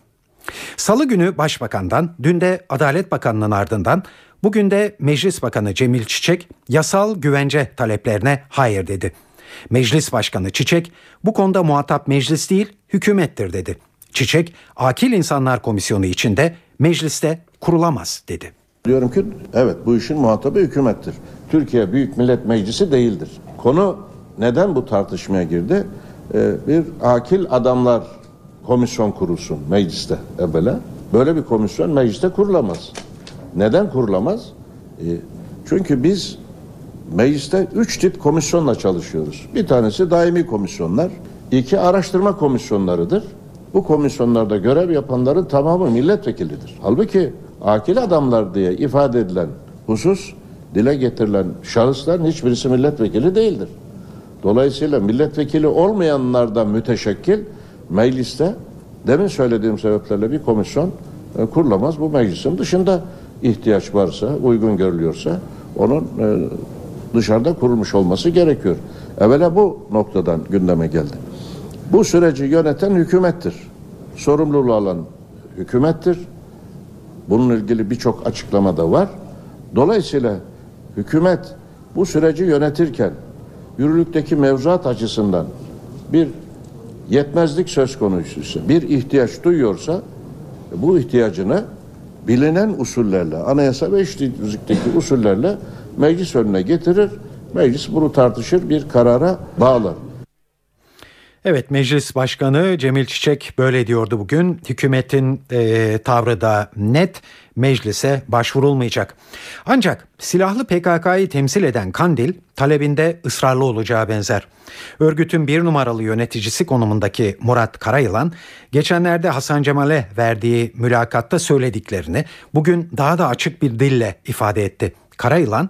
Salı günü Başbakan'dan, dün de Adalet Bakanı'nın ardından, bugün de Meclis Bakanı Cemil Çiçek yasal güvence taleplerine hayır dedi. Meclis Başkanı Çiçek bu konuda muhatap meclis değil hükümettir dedi. Çiçek Akil İnsanlar Komisyonu içinde mecliste kurulamaz dedi. Diyorum ki evet bu işin muhatabı hükümettir. Türkiye Büyük Millet Meclisi değildir. Konu neden bu tartışmaya girdi? Ee, bir akil adamlar komisyon kurulsun mecliste evvela. Böyle bir komisyon mecliste kurulamaz. Neden kurulamaz? Ee, çünkü biz mecliste üç tip komisyonla çalışıyoruz. Bir tanesi daimi komisyonlar, iki araştırma komisyonlarıdır. Bu komisyonlarda görev yapanların tamamı milletvekilidir. Halbuki akil adamlar diye ifade edilen husus, dile getirilen şahısların hiçbirisi milletvekili değildir. Dolayısıyla milletvekili olmayanlar da müteşekkil mecliste demin söylediğim sebeplerle bir komisyon e, kurulamaz. Bu meclisin dışında ihtiyaç varsa, uygun görülüyorsa onun e, dışarıda kurulmuş olması gerekiyor. Evvela bu noktadan gündeme geldi. Bu süreci yöneten hükümettir. Sorumluluğu alan hükümettir. Bununla ilgili birçok açıklama da var. Dolayısıyla hükümet bu süreci yönetirken yürürlükteki mevzuat açısından bir yetmezlik söz konusuysa, bir ihtiyaç duyuyorsa bu ihtiyacını bilinen usullerle, anayasa ve eşitlikteki usullerle meclis önüne getirir. Meclis bunu tartışır, bir karara bağlar. Evet Meclis Başkanı Cemil Çiçek böyle diyordu bugün. Hükümetin e, tavrı da net meclise başvurulmayacak. Ancak silahlı PKK'yı temsil eden Kandil talebinde ısrarlı olacağı benzer. Örgütün bir numaralı yöneticisi konumundaki Murat Karayılan geçenlerde Hasan Cemal'e verdiği mülakatta söylediklerini bugün daha da açık bir dille ifade etti. Karayılan,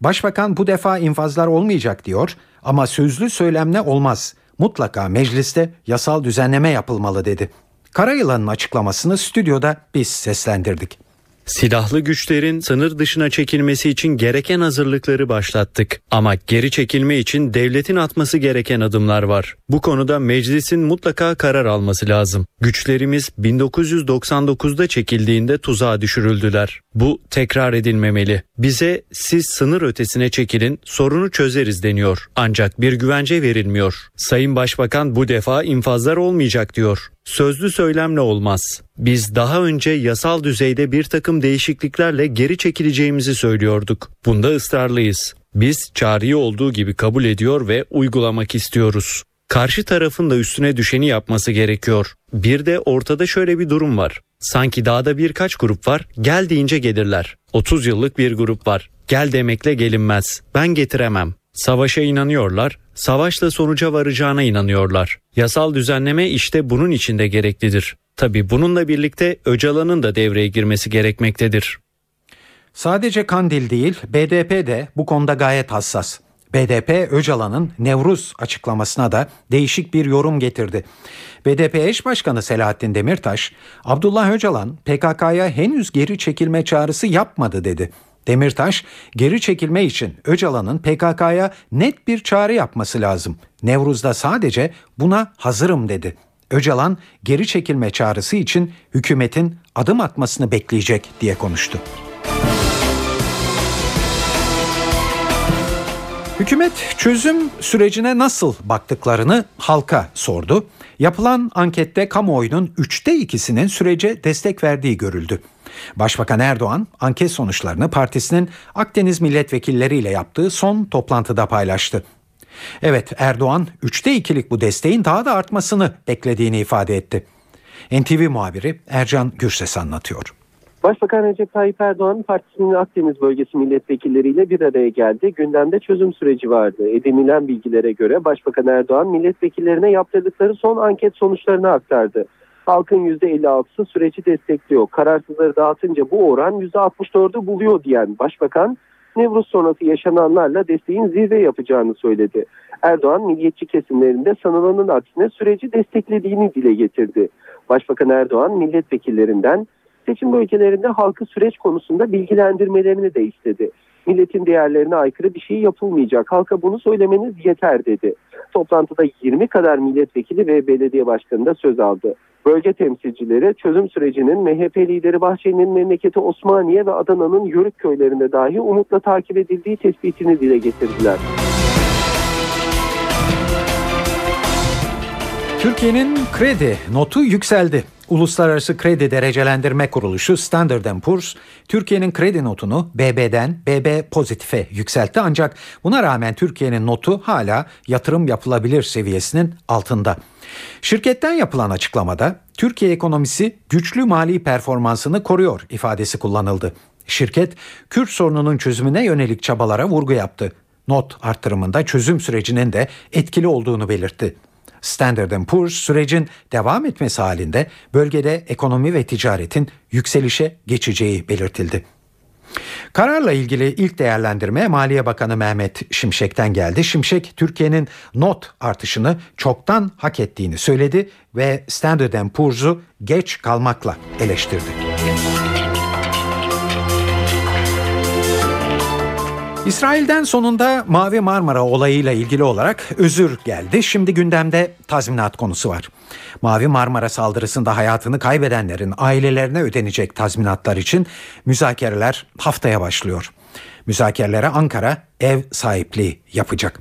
Başbakan bu defa infazlar olmayacak diyor ama sözlü söylemle olmaz mutlaka mecliste yasal düzenleme yapılmalı dedi. Karayılan'ın açıklamasını stüdyoda biz seslendirdik. Silahlı güçlerin sınır dışına çekilmesi için gereken hazırlıkları başlattık. Ama geri çekilme için devletin atması gereken adımlar var. Bu konuda meclisin mutlaka karar alması lazım. Güçlerimiz 1999'da çekildiğinde tuzağa düşürüldüler. Bu tekrar edilmemeli. Bize siz sınır ötesine çekilin, sorunu çözeriz deniyor. Ancak bir güvence verilmiyor. Sayın Başbakan bu defa infazlar olmayacak diyor. Sözlü söylemle olmaz. Biz daha önce yasal düzeyde bir takım değişikliklerle geri çekileceğimizi söylüyorduk. Bunda ısrarlıyız. Biz çağrıyı olduğu gibi kabul ediyor ve uygulamak istiyoruz. Karşı tarafın da üstüne düşeni yapması gerekiyor. Bir de ortada şöyle bir durum var. Sanki dağda birkaç grup var, gel deyince gelirler. 30 yıllık bir grup var. Gel demekle gelinmez. Ben getiremem. Savaşa inanıyorlar, savaşla sonuca varacağına inanıyorlar. Yasal düzenleme işte bunun içinde gereklidir. Tabi bununla birlikte Öcalan'ın da devreye girmesi gerekmektedir. Sadece Kandil değil, BDP de bu konuda gayet hassas. BDP Öcalan'ın Nevruz açıklamasına da değişik bir yorum getirdi. BDP eş başkanı Selahattin Demirtaş, Abdullah Öcalan PKK'ya henüz geri çekilme çağrısı yapmadı dedi. Demirtaş, geri çekilme için Öcalan'ın PKK'ya net bir çağrı yapması lazım. Nevruz'da sadece buna hazırım dedi. Öcalan geri çekilme çağrısı için hükümetin adım atmasını bekleyecek diye konuştu. Hükümet çözüm sürecine nasıl baktıklarını halka sordu. Yapılan ankette kamuoyunun üçte ikisinin sürece destek verdiği görüldü. Başbakan Erdoğan anket sonuçlarını partisinin Akdeniz milletvekilleriyle yaptığı son toplantıda paylaştı. Evet Erdoğan 3'te 2'lik bu desteğin daha da artmasını beklediğini ifade etti. NTV muhabiri Ercan Gürses anlatıyor. Başbakan Recep Tayyip Erdoğan partisinin Akdeniz bölgesi milletvekilleriyle bir araya geldi. Gündemde çözüm süreci vardı. Edinilen bilgilere göre Başbakan Erdoğan milletvekillerine yaptırdıkları son anket sonuçlarını aktardı. Halkın %56'sı süreci destekliyor. Kararsızları dağıtınca bu oran %64'ü buluyor diyen Başbakan Nevruz sonrası yaşananlarla desteğin zirve yapacağını söyledi. Erdoğan milliyetçi kesimlerinde sanılanın aksine süreci desteklediğini dile getirdi. Başbakan Erdoğan milletvekillerinden seçim bölgelerinde halkı süreç konusunda bilgilendirmelerini de istedi. Milletin değerlerine aykırı bir şey yapılmayacak. Halka bunu söylemeniz yeter dedi. Toplantıda 20 kadar milletvekili ve belediye başkanı da söz aldı. Bölge temsilcileri çözüm sürecinin MHP lideri Bahçeli'nin memleketi Osmaniye ve Adana'nın Yörük köylerinde dahi umutla takip edildiği tespitini dile getirdiler. Türkiye'nin kredi notu yükseldi. Uluslararası Kredi Derecelendirme Kuruluşu Standard Poor's Türkiye'nin kredi notunu BB'den BB pozitife yükseltti ancak buna rağmen Türkiye'nin notu hala yatırım yapılabilir seviyesinin altında. Şirketten yapılan açıklamada Türkiye ekonomisi güçlü mali performansını koruyor ifadesi kullanıldı. Şirket Kürt sorununun çözümüne yönelik çabalara vurgu yaptı. Not artırımında çözüm sürecinin de etkili olduğunu belirtti. Standard Poor's sürecin devam etmesi halinde bölgede ekonomi ve ticaretin yükselişe geçeceği belirtildi. Kararla ilgili ilk değerlendirme Maliye Bakanı Mehmet Şimşek'ten geldi. Şimşek Türkiye'nin not artışını çoktan hak ettiğini söyledi ve Standard Poor's'u geç kalmakla eleştirdi. İsrail'den sonunda Mavi Marmara olayıyla ilgili olarak özür geldi. Şimdi gündemde tazminat konusu var. Mavi Marmara saldırısında hayatını kaybedenlerin ailelerine ödenecek tazminatlar için müzakereler haftaya başlıyor. Müzakerelere Ankara ev sahipliği yapacak.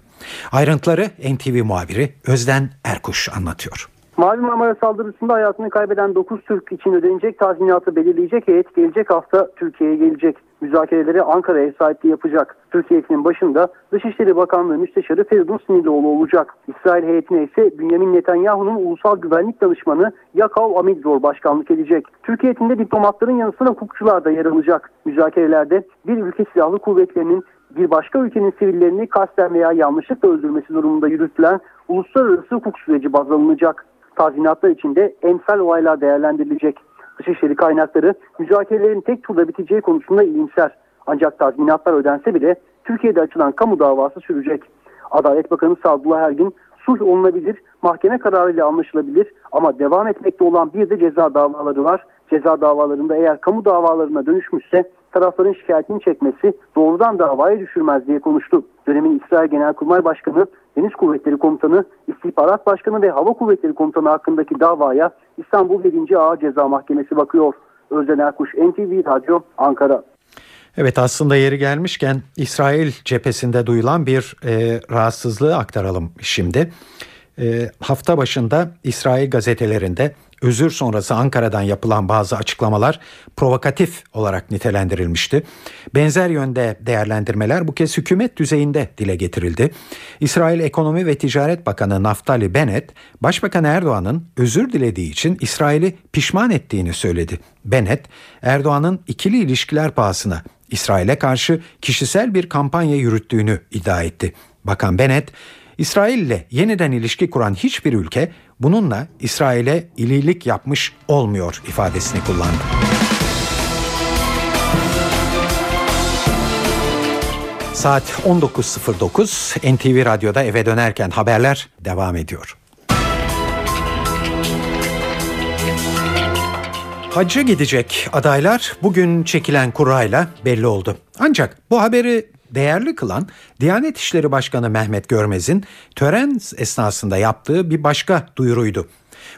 Ayrıntıları NTV muhabiri Özden Erkuş anlatıyor. Mavi Marmara saldırısında hayatını kaybeden 9 Türk için ödenecek tazminatı belirleyecek heyet gelecek hafta Türkiye'ye gelecek. Müzakereleri Ankara ev sahipliği yapacak. Türkiye'nin başında Dışişleri Bakanlığı Müsteşarı Feridun Sinirlioğlu olacak. İsrail heyetine ise Bünyamin Netanyahu'nun ulusal güvenlik danışmanı Yakov Amigdor başkanlık edecek. Türkiye'nin diplomatların yanı sıra hukukçular da yer alacak. Müzakerelerde bir ülke silahlı kuvvetlerinin bir başka ülkenin sivillerini kasten veya yanlışlıkla öldürmesi durumunda yürütülen uluslararası hukuk süreci baz alınacak. Tazminatlar içinde emsal olaylar değerlendirilecek. Dışişleri kaynakları müzakerelerin tek turda biteceği konusunda iyimser. Ancak tazminatlar ödense bile Türkiye'de açılan kamu davası sürecek. Adalet Bakanı Sadullah Ergin sulh olunabilir, mahkeme kararıyla anlaşılabilir ama devam etmekte olan bir de ceza davaları var. Ceza davalarında eğer kamu davalarına dönüşmüşse tarafların şikayetini çekmesi doğrudan davaya düşürmez diye konuştu. Dönemin İsrail Genelkurmay Başkanı, Deniz Kuvvetleri Komutanı, İstihbarat Başkanı ve Hava Kuvvetleri Komutanı hakkındaki davaya İstanbul 1. Ağır Ceza Mahkemesi bakıyor. Özden Erkuş, NTV Radyo, Ankara. Evet aslında yeri gelmişken İsrail cephesinde duyulan bir e, rahatsızlığı aktaralım şimdi. E, hafta başında İsrail gazetelerinde özür sonrası Ankara'dan yapılan bazı açıklamalar provokatif olarak nitelendirilmişti. Benzer yönde değerlendirmeler bu kez hükümet düzeyinde dile getirildi. İsrail Ekonomi ve Ticaret Bakanı Naftali Bennett, Başbakan Erdoğan'ın özür dilediği için İsrail'i pişman ettiğini söyledi. Bennett, Erdoğan'ın ikili ilişkiler pahasına İsrail'e karşı kişisel bir kampanya yürüttüğünü iddia etti. Bakan Bennett, İsrail ile yeniden ilişki kuran hiçbir ülke bununla İsrail'e ililik yapmış olmuyor ifadesini kullandı. Saat 19.09 NTV Radyo'da eve dönerken haberler devam ediyor. Hacca gidecek adaylar bugün çekilen kurayla belli oldu. Ancak bu haberi değerli kılan Diyanet İşleri Başkanı Mehmet Görmez'in tören esnasında yaptığı bir başka duyuruydu.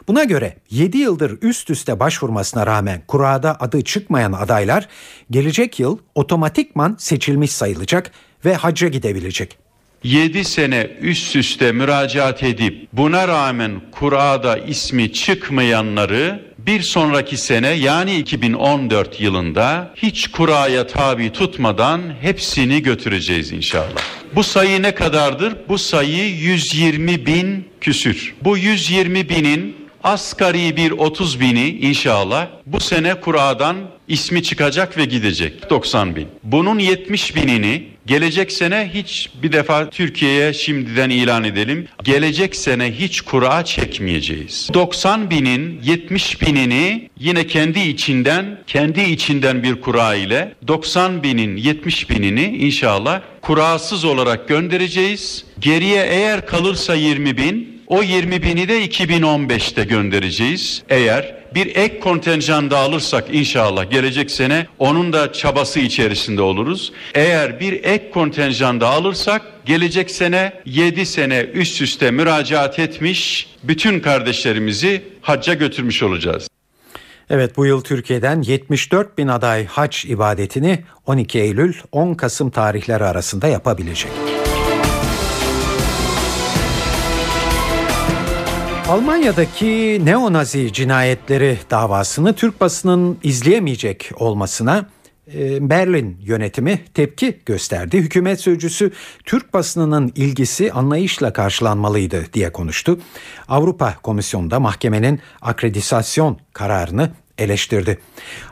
Buna göre 7 yıldır üst üste başvurmasına rağmen kurada adı çıkmayan adaylar gelecek yıl otomatikman seçilmiş sayılacak ve hacca gidebilecek. 7 sene üst üste müracaat edip buna rağmen kurada ismi çıkmayanları bir sonraki sene yani 2014 yılında hiç kuraya tabi tutmadan hepsini götüreceğiz inşallah. Bu sayı ne kadardır? Bu sayı 120 bin küsür. Bu 120 binin asgari bir 30 bini inşallah bu sene kuradan ismi çıkacak ve gidecek 90 bin. Bunun 70 binini gelecek sene hiç bir defa Türkiye'ye şimdiden ilan edelim. Gelecek sene hiç kura çekmeyeceğiz. 90 binin 70 binini yine kendi içinden kendi içinden bir kura ile 90 binin 70 binini inşallah kurasız olarak göndereceğiz. Geriye eğer kalırsa 20 bin o 20 bini de 2015'te göndereceğiz. Eğer bir ek kontenjan da alırsak inşallah gelecek sene onun da çabası içerisinde oluruz. Eğer bir ek kontenjan da alırsak gelecek sene 7 sene üst üste müracaat etmiş bütün kardeşlerimizi hacca götürmüş olacağız. Evet bu yıl Türkiye'den 74 bin aday hac ibadetini 12 Eylül 10 Kasım tarihleri arasında yapabilecek. Almanya'daki neonazi cinayetleri davasını Türk basının izleyemeyecek olmasına e, Berlin yönetimi tepki gösterdi. Hükümet sözcüsü Türk basınının ilgisi anlayışla karşılanmalıydı diye konuştu. Avrupa Komisyonu da mahkemenin akreditasyon kararını eleştirdi.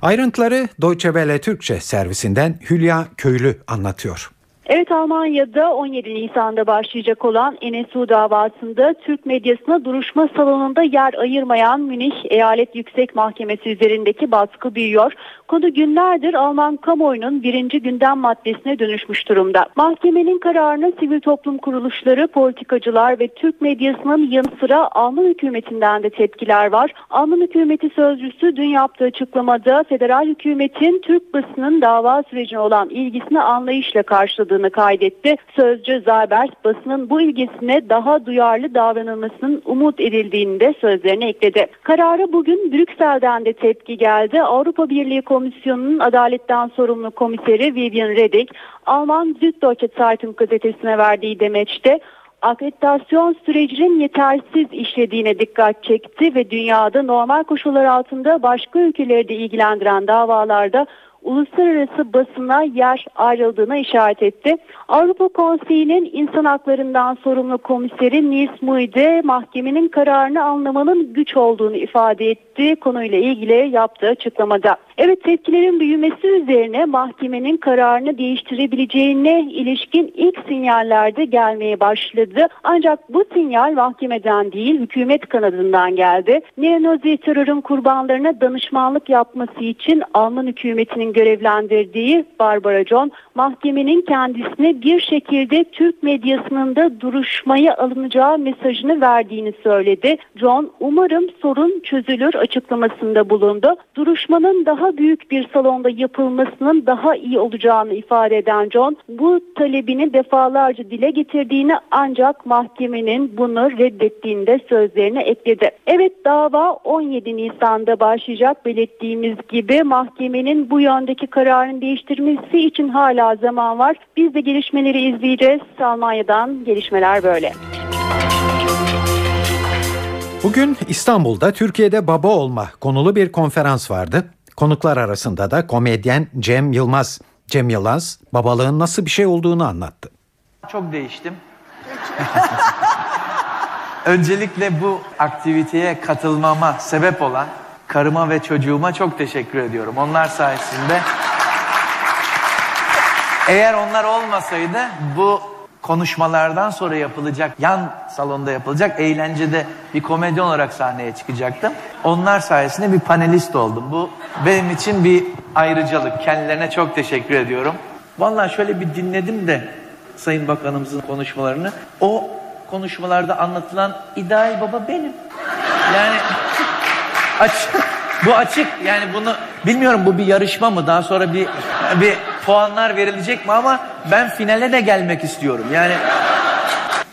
Ayrıntıları Deutsche Welle Türkçe servisinden Hülya Köylü anlatıyor. Evet Almanya'da 17 Nisan'da başlayacak olan NSU davasında Türk medyasına duruşma salonunda yer ayırmayan Münih Eyalet Yüksek Mahkemesi üzerindeki baskı büyüyor. Konu günlerdir Alman kamuoyunun birinci gündem maddesine dönüşmüş durumda. Mahkemenin kararına sivil toplum kuruluşları, politikacılar ve Türk medyasının yanı sıra Alman hükümetinden de tepkiler var. Alman hükümeti sözcüsü dün yaptığı açıklamada federal hükümetin Türk basının dava sürecine olan ilgisini anlayışla karşıladığı yapıldığını kaydetti. Sözcü Zabert basının bu ilgisine daha duyarlı davranılmasının umut edildiğini de sözlerine ekledi. Karara bugün Brüksel'den de tepki geldi. Avrupa Birliği Komisyonu'nun adaletten sorumlu komiseri Vivian Reding, Alman Süddeutsche Zeitung gazetesine verdiği demeçte akreditasyon sürecinin yetersiz işlediğine dikkat çekti ve dünyada normal koşullar altında başka ülkeleri de ilgilendiren davalarda uluslararası basına yer ayrıldığına işaret etti. Avrupa Konseyi'nin insan haklarından sorumlu komiseri Nils Muide mahkemenin kararını anlamanın güç olduğunu ifade etti konuyla ilgili yaptığı açıklamada. Evet tepkilerin büyümesi üzerine mahkemenin kararını değiştirebileceğine ilişkin ilk sinyaller de gelmeye başladı. Ancak bu sinyal mahkemeden değil hükümet kanadından geldi. Neonazi terörün kurbanlarına danışmanlık yapması için Alman hükümetinin görevlendirdiği Barbara John mahkemenin kendisine bir şekilde Türk medyasının da duruşmaya alınacağı mesajını verdiğini söyledi. John umarım sorun çözülür açıklamasında bulundu. Duruşmanın daha büyük bir salonda yapılmasının daha iyi olacağını ifade eden John bu talebini defalarca dile getirdiğini ancak mahkemenin bunu reddettiğini de sözlerine ekledi. Evet dava 17 Nisan'da başlayacak belirttiğimiz gibi mahkemenin bu yöndeki kararını değiştirmesi için hala zaman var. Biz de gelişmeleri izleyeceğiz. Almanya'dan gelişmeler böyle. Bugün İstanbul'da Türkiye'de baba olma konulu bir konferans vardı. Konuklar arasında da komedyen Cem Yılmaz. Cem Yılmaz babalığın nasıl bir şey olduğunu anlattı. Çok değiştim. Öncelikle bu aktiviteye katılmama sebep olan karıma ve çocuğuma çok teşekkür ediyorum. Onlar sayesinde eğer onlar olmasaydı bu konuşmalardan sonra yapılacak, yan salonda yapılacak eğlencede bir komedyen olarak sahneye çıkacaktım. Onlar sayesinde bir panelist oldum. Bu benim için bir ayrıcalık. Kendilerine çok teşekkür ediyorum. Vallahi şöyle bir dinledim de Sayın Bakanımızın konuşmalarını. O konuşmalarda anlatılan ideal baba benim. Yani açık, bu açık yani bunu bilmiyorum bu bir yarışma mı daha sonra bir bir puanlar verilecek mi ama ben finale de gelmek istiyorum. Yani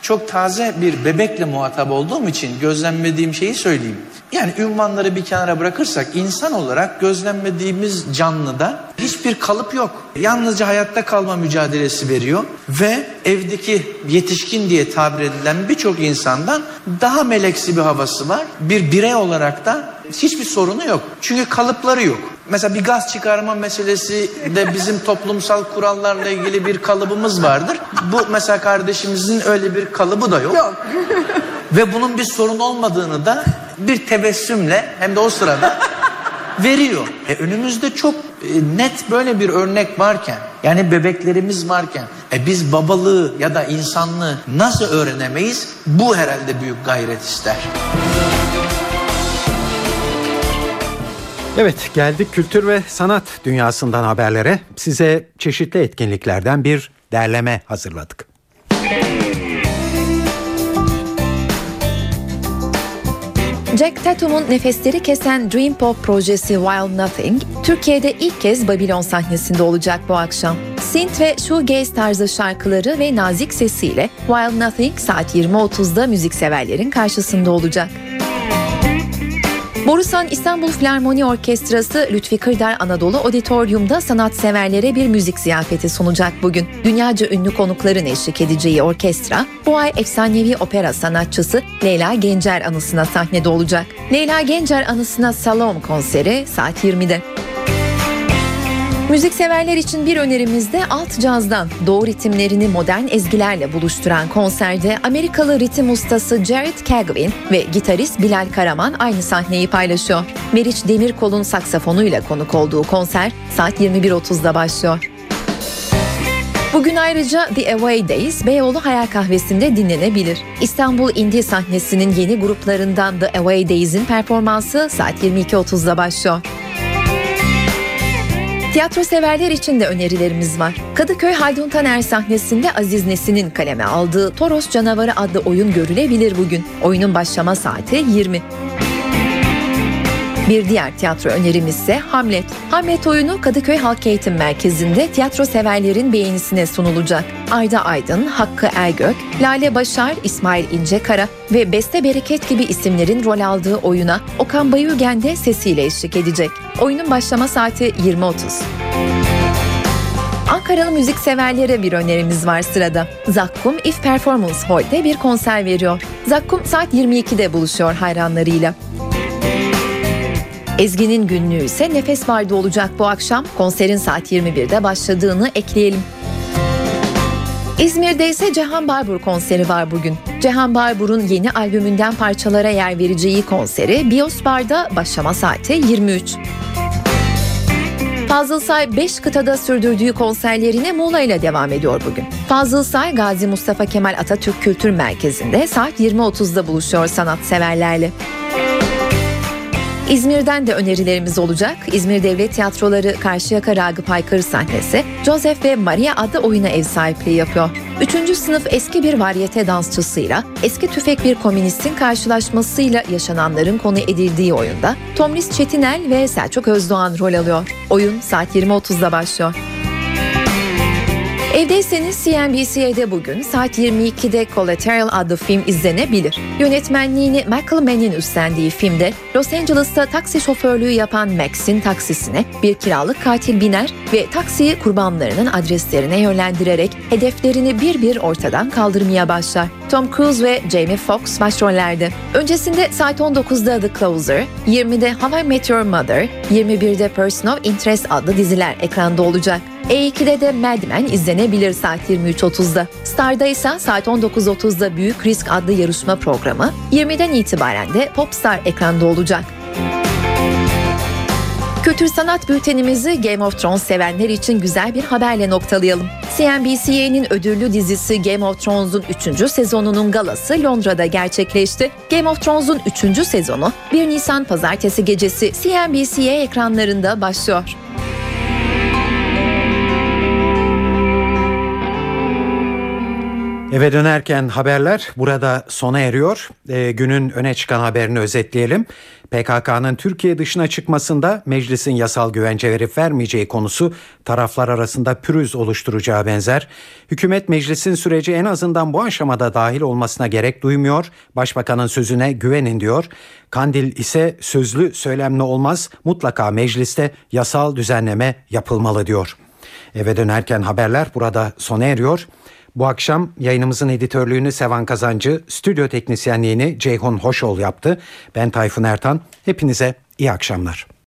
çok taze bir bebekle muhatap olduğum için gözlemlediğim şeyi söyleyeyim. Yani ünvanları bir kenara bırakırsak insan olarak gözlemlediğimiz canlıda hiçbir kalıp yok. Yalnızca hayatta kalma mücadelesi veriyor ve evdeki yetişkin diye tabir edilen birçok insandan daha meleksi bir havası var. Bir birey olarak da hiçbir sorunu yok. Çünkü kalıpları yok. Mesela bir gaz çıkarma meselesi de bizim toplumsal kurallarla ilgili bir kalıbımız vardır. Bu mesela kardeşimizin öyle bir kalıbı da yok. Yok. Ve bunun bir sorun olmadığını da bir tebessümle hem de o sırada veriyor. E önümüzde çok e, net böyle bir örnek varken yani bebeklerimiz varken e biz babalığı ya da insanlığı nasıl öğrenemeyiz? Bu herhalde büyük gayret ister. Evet geldik kültür ve sanat dünyasından haberlere. Size çeşitli etkinliklerden bir derleme hazırladık. Jack Tatum'un nefesleri kesen Dream Pop projesi Wild Nothing, Türkiye'de ilk kez Babylon sahnesinde olacak bu akşam. Synth ve shoegaze tarzı şarkıları ve nazik sesiyle Wild Nothing saat 20.30'da müzikseverlerin karşısında olacak. Borusan İstanbul Filarmoni Orkestrası Lütfi Kırdar Anadolu Auditorium'da sanatseverlere bir müzik ziyafeti sunacak bugün. Dünyaca ünlü konukların eşlik edeceği orkestra, bu ay efsanevi opera sanatçısı Leyla Gencer anısına sahnede olacak. Leyla Gencer anısına Salom konseri saat 20'de. Müzikseverler için bir önerimiz de alt cazdan doğu ritimlerini modern ezgilerle buluşturan konserde Amerikalı ritim ustası Jared Kagwin ve gitarist Bilal Karaman aynı sahneyi paylaşıyor. Meriç Demirkol'un saksafonuyla konuk olduğu konser saat 21.30'da başlıyor. Bugün ayrıca The Away Days Beyoğlu Hayal Kahvesi'nde dinlenebilir. İstanbul Indie sahnesinin yeni gruplarından The Away Days'in performansı saat 22.30'da başlıyor. Tiyatro severler için de önerilerimiz var. Kadıköy Haldun Taner sahnesinde Aziz Nesin'in kaleme aldığı Toros Canavarı adlı oyun görülebilir bugün. Oyunun başlama saati 20. Bir diğer tiyatro önerimiz ise Hamlet. Hamlet oyunu Kadıköy Halk Eğitim Merkezi'nde tiyatro severlerin beğenisine sunulacak. Ayda Aydın, Hakkı Ergök, Lale Başar, İsmail İncekara ve Beste Bereket gibi isimlerin rol aldığı oyuna Okan Bayülgen de sesiyle eşlik edecek. Oyunun başlama saati 20.30. Ankaralı müzik severlere bir önerimiz var sırada. Zakkum If Performance Hall'de bir konser veriyor. Zakkum saat 22'de buluşuyor hayranlarıyla. Ezgi'nin günlüğü ise Nefes Vardı olacak bu akşam. Konserin saat 21'de başladığını ekleyelim. İzmir'de ise Cehan Barbur konseri var bugün. Cehan Barbur'un yeni albümünden parçalara yer vereceği konseri Bios Bar'da başlama saati 23. Fazıl Say 5 kıtada sürdürdüğü konserlerine Muğla ile devam ediyor bugün. Fazıl Say Gazi Mustafa Kemal Atatürk Kültür Merkezi'nde saat 20.30'da buluşuyor sanatseverlerle. İzmir'den de önerilerimiz olacak. İzmir Devlet Tiyatroları Karşıyaka Ragıp Aykırı sahnesi Joseph ve Maria adlı oyuna ev sahipliği yapıyor. Üçüncü sınıf eski bir varyete dansçısıyla eski tüfek bir komünistin karşılaşmasıyla yaşananların konu edildiği oyunda Tomris Çetinel ve Selçuk Özdoğan rol alıyor. Oyun saat 20.30'da başlıyor. Evdeyseniz CNBC'de bugün saat 22'de Collateral adlı film izlenebilir. Yönetmenliğini Michael Mann'in üstlendiği filmde Los Angeles'ta taksi şoförlüğü yapan Max'in taksisine bir kiralık katil biner ve taksiyi kurbanlarının adreslerine yönlendirerek hedeflerini bir bir ortadan kaldırmaya başlar. Tom Cruise ve Jamie Foxx başrollerde. Öncesinde saat 19'da The Closer, 20'de How I Met Your Mother, 21'de Person of Interest adlı diziler ekranda olacak. E2'de de Mad Men izlenebilir saat 23.30'da. Star'da ise saat 19.30'da Büyük Risk adlı yarışma programı, 20'den itibaren de Popstar ekranda olacak. Kültür sanat bültenimizi Game of Thrones sevenler için güzel bir haberle noktalayalım. CNBC'nin ödüllü dizisi Game of Thrones'un 3. sezonunun galası Londra'da gerçekleşti. Game of Thrones'un 3. sezonu 1 Nisan pazartesi gecesi CNBC ekranlarında başlıyor. Eve dönerken haberler burada sona eriyor. E, günün öne çıkan haberini özetleyelim. PKK'nın Türkiye dışına çıkmasında meclisin yasal güvence verip vermeyeceği konusu taraflar arasında pürüz oluşturacağı benzer. Hükümet meclisin süreci en azından bu aşamada dahil olmasına gerek duymuyor. Başbakanın sözüne güvenin diyor. Kandil ise sözlü söylemli olmaz mutlaka mecliste yasal düzenleme yapılmalı diyor. Eve dönerken haberler burada sona eriyor. Bu akşam yayınımızın editörlüğünü Sevan Kazancı, stüdyo teknisyenliğini Ceyhun Hoşol yaptı. Ben Tayfun Ertan. Hepinize iyi akşamlar.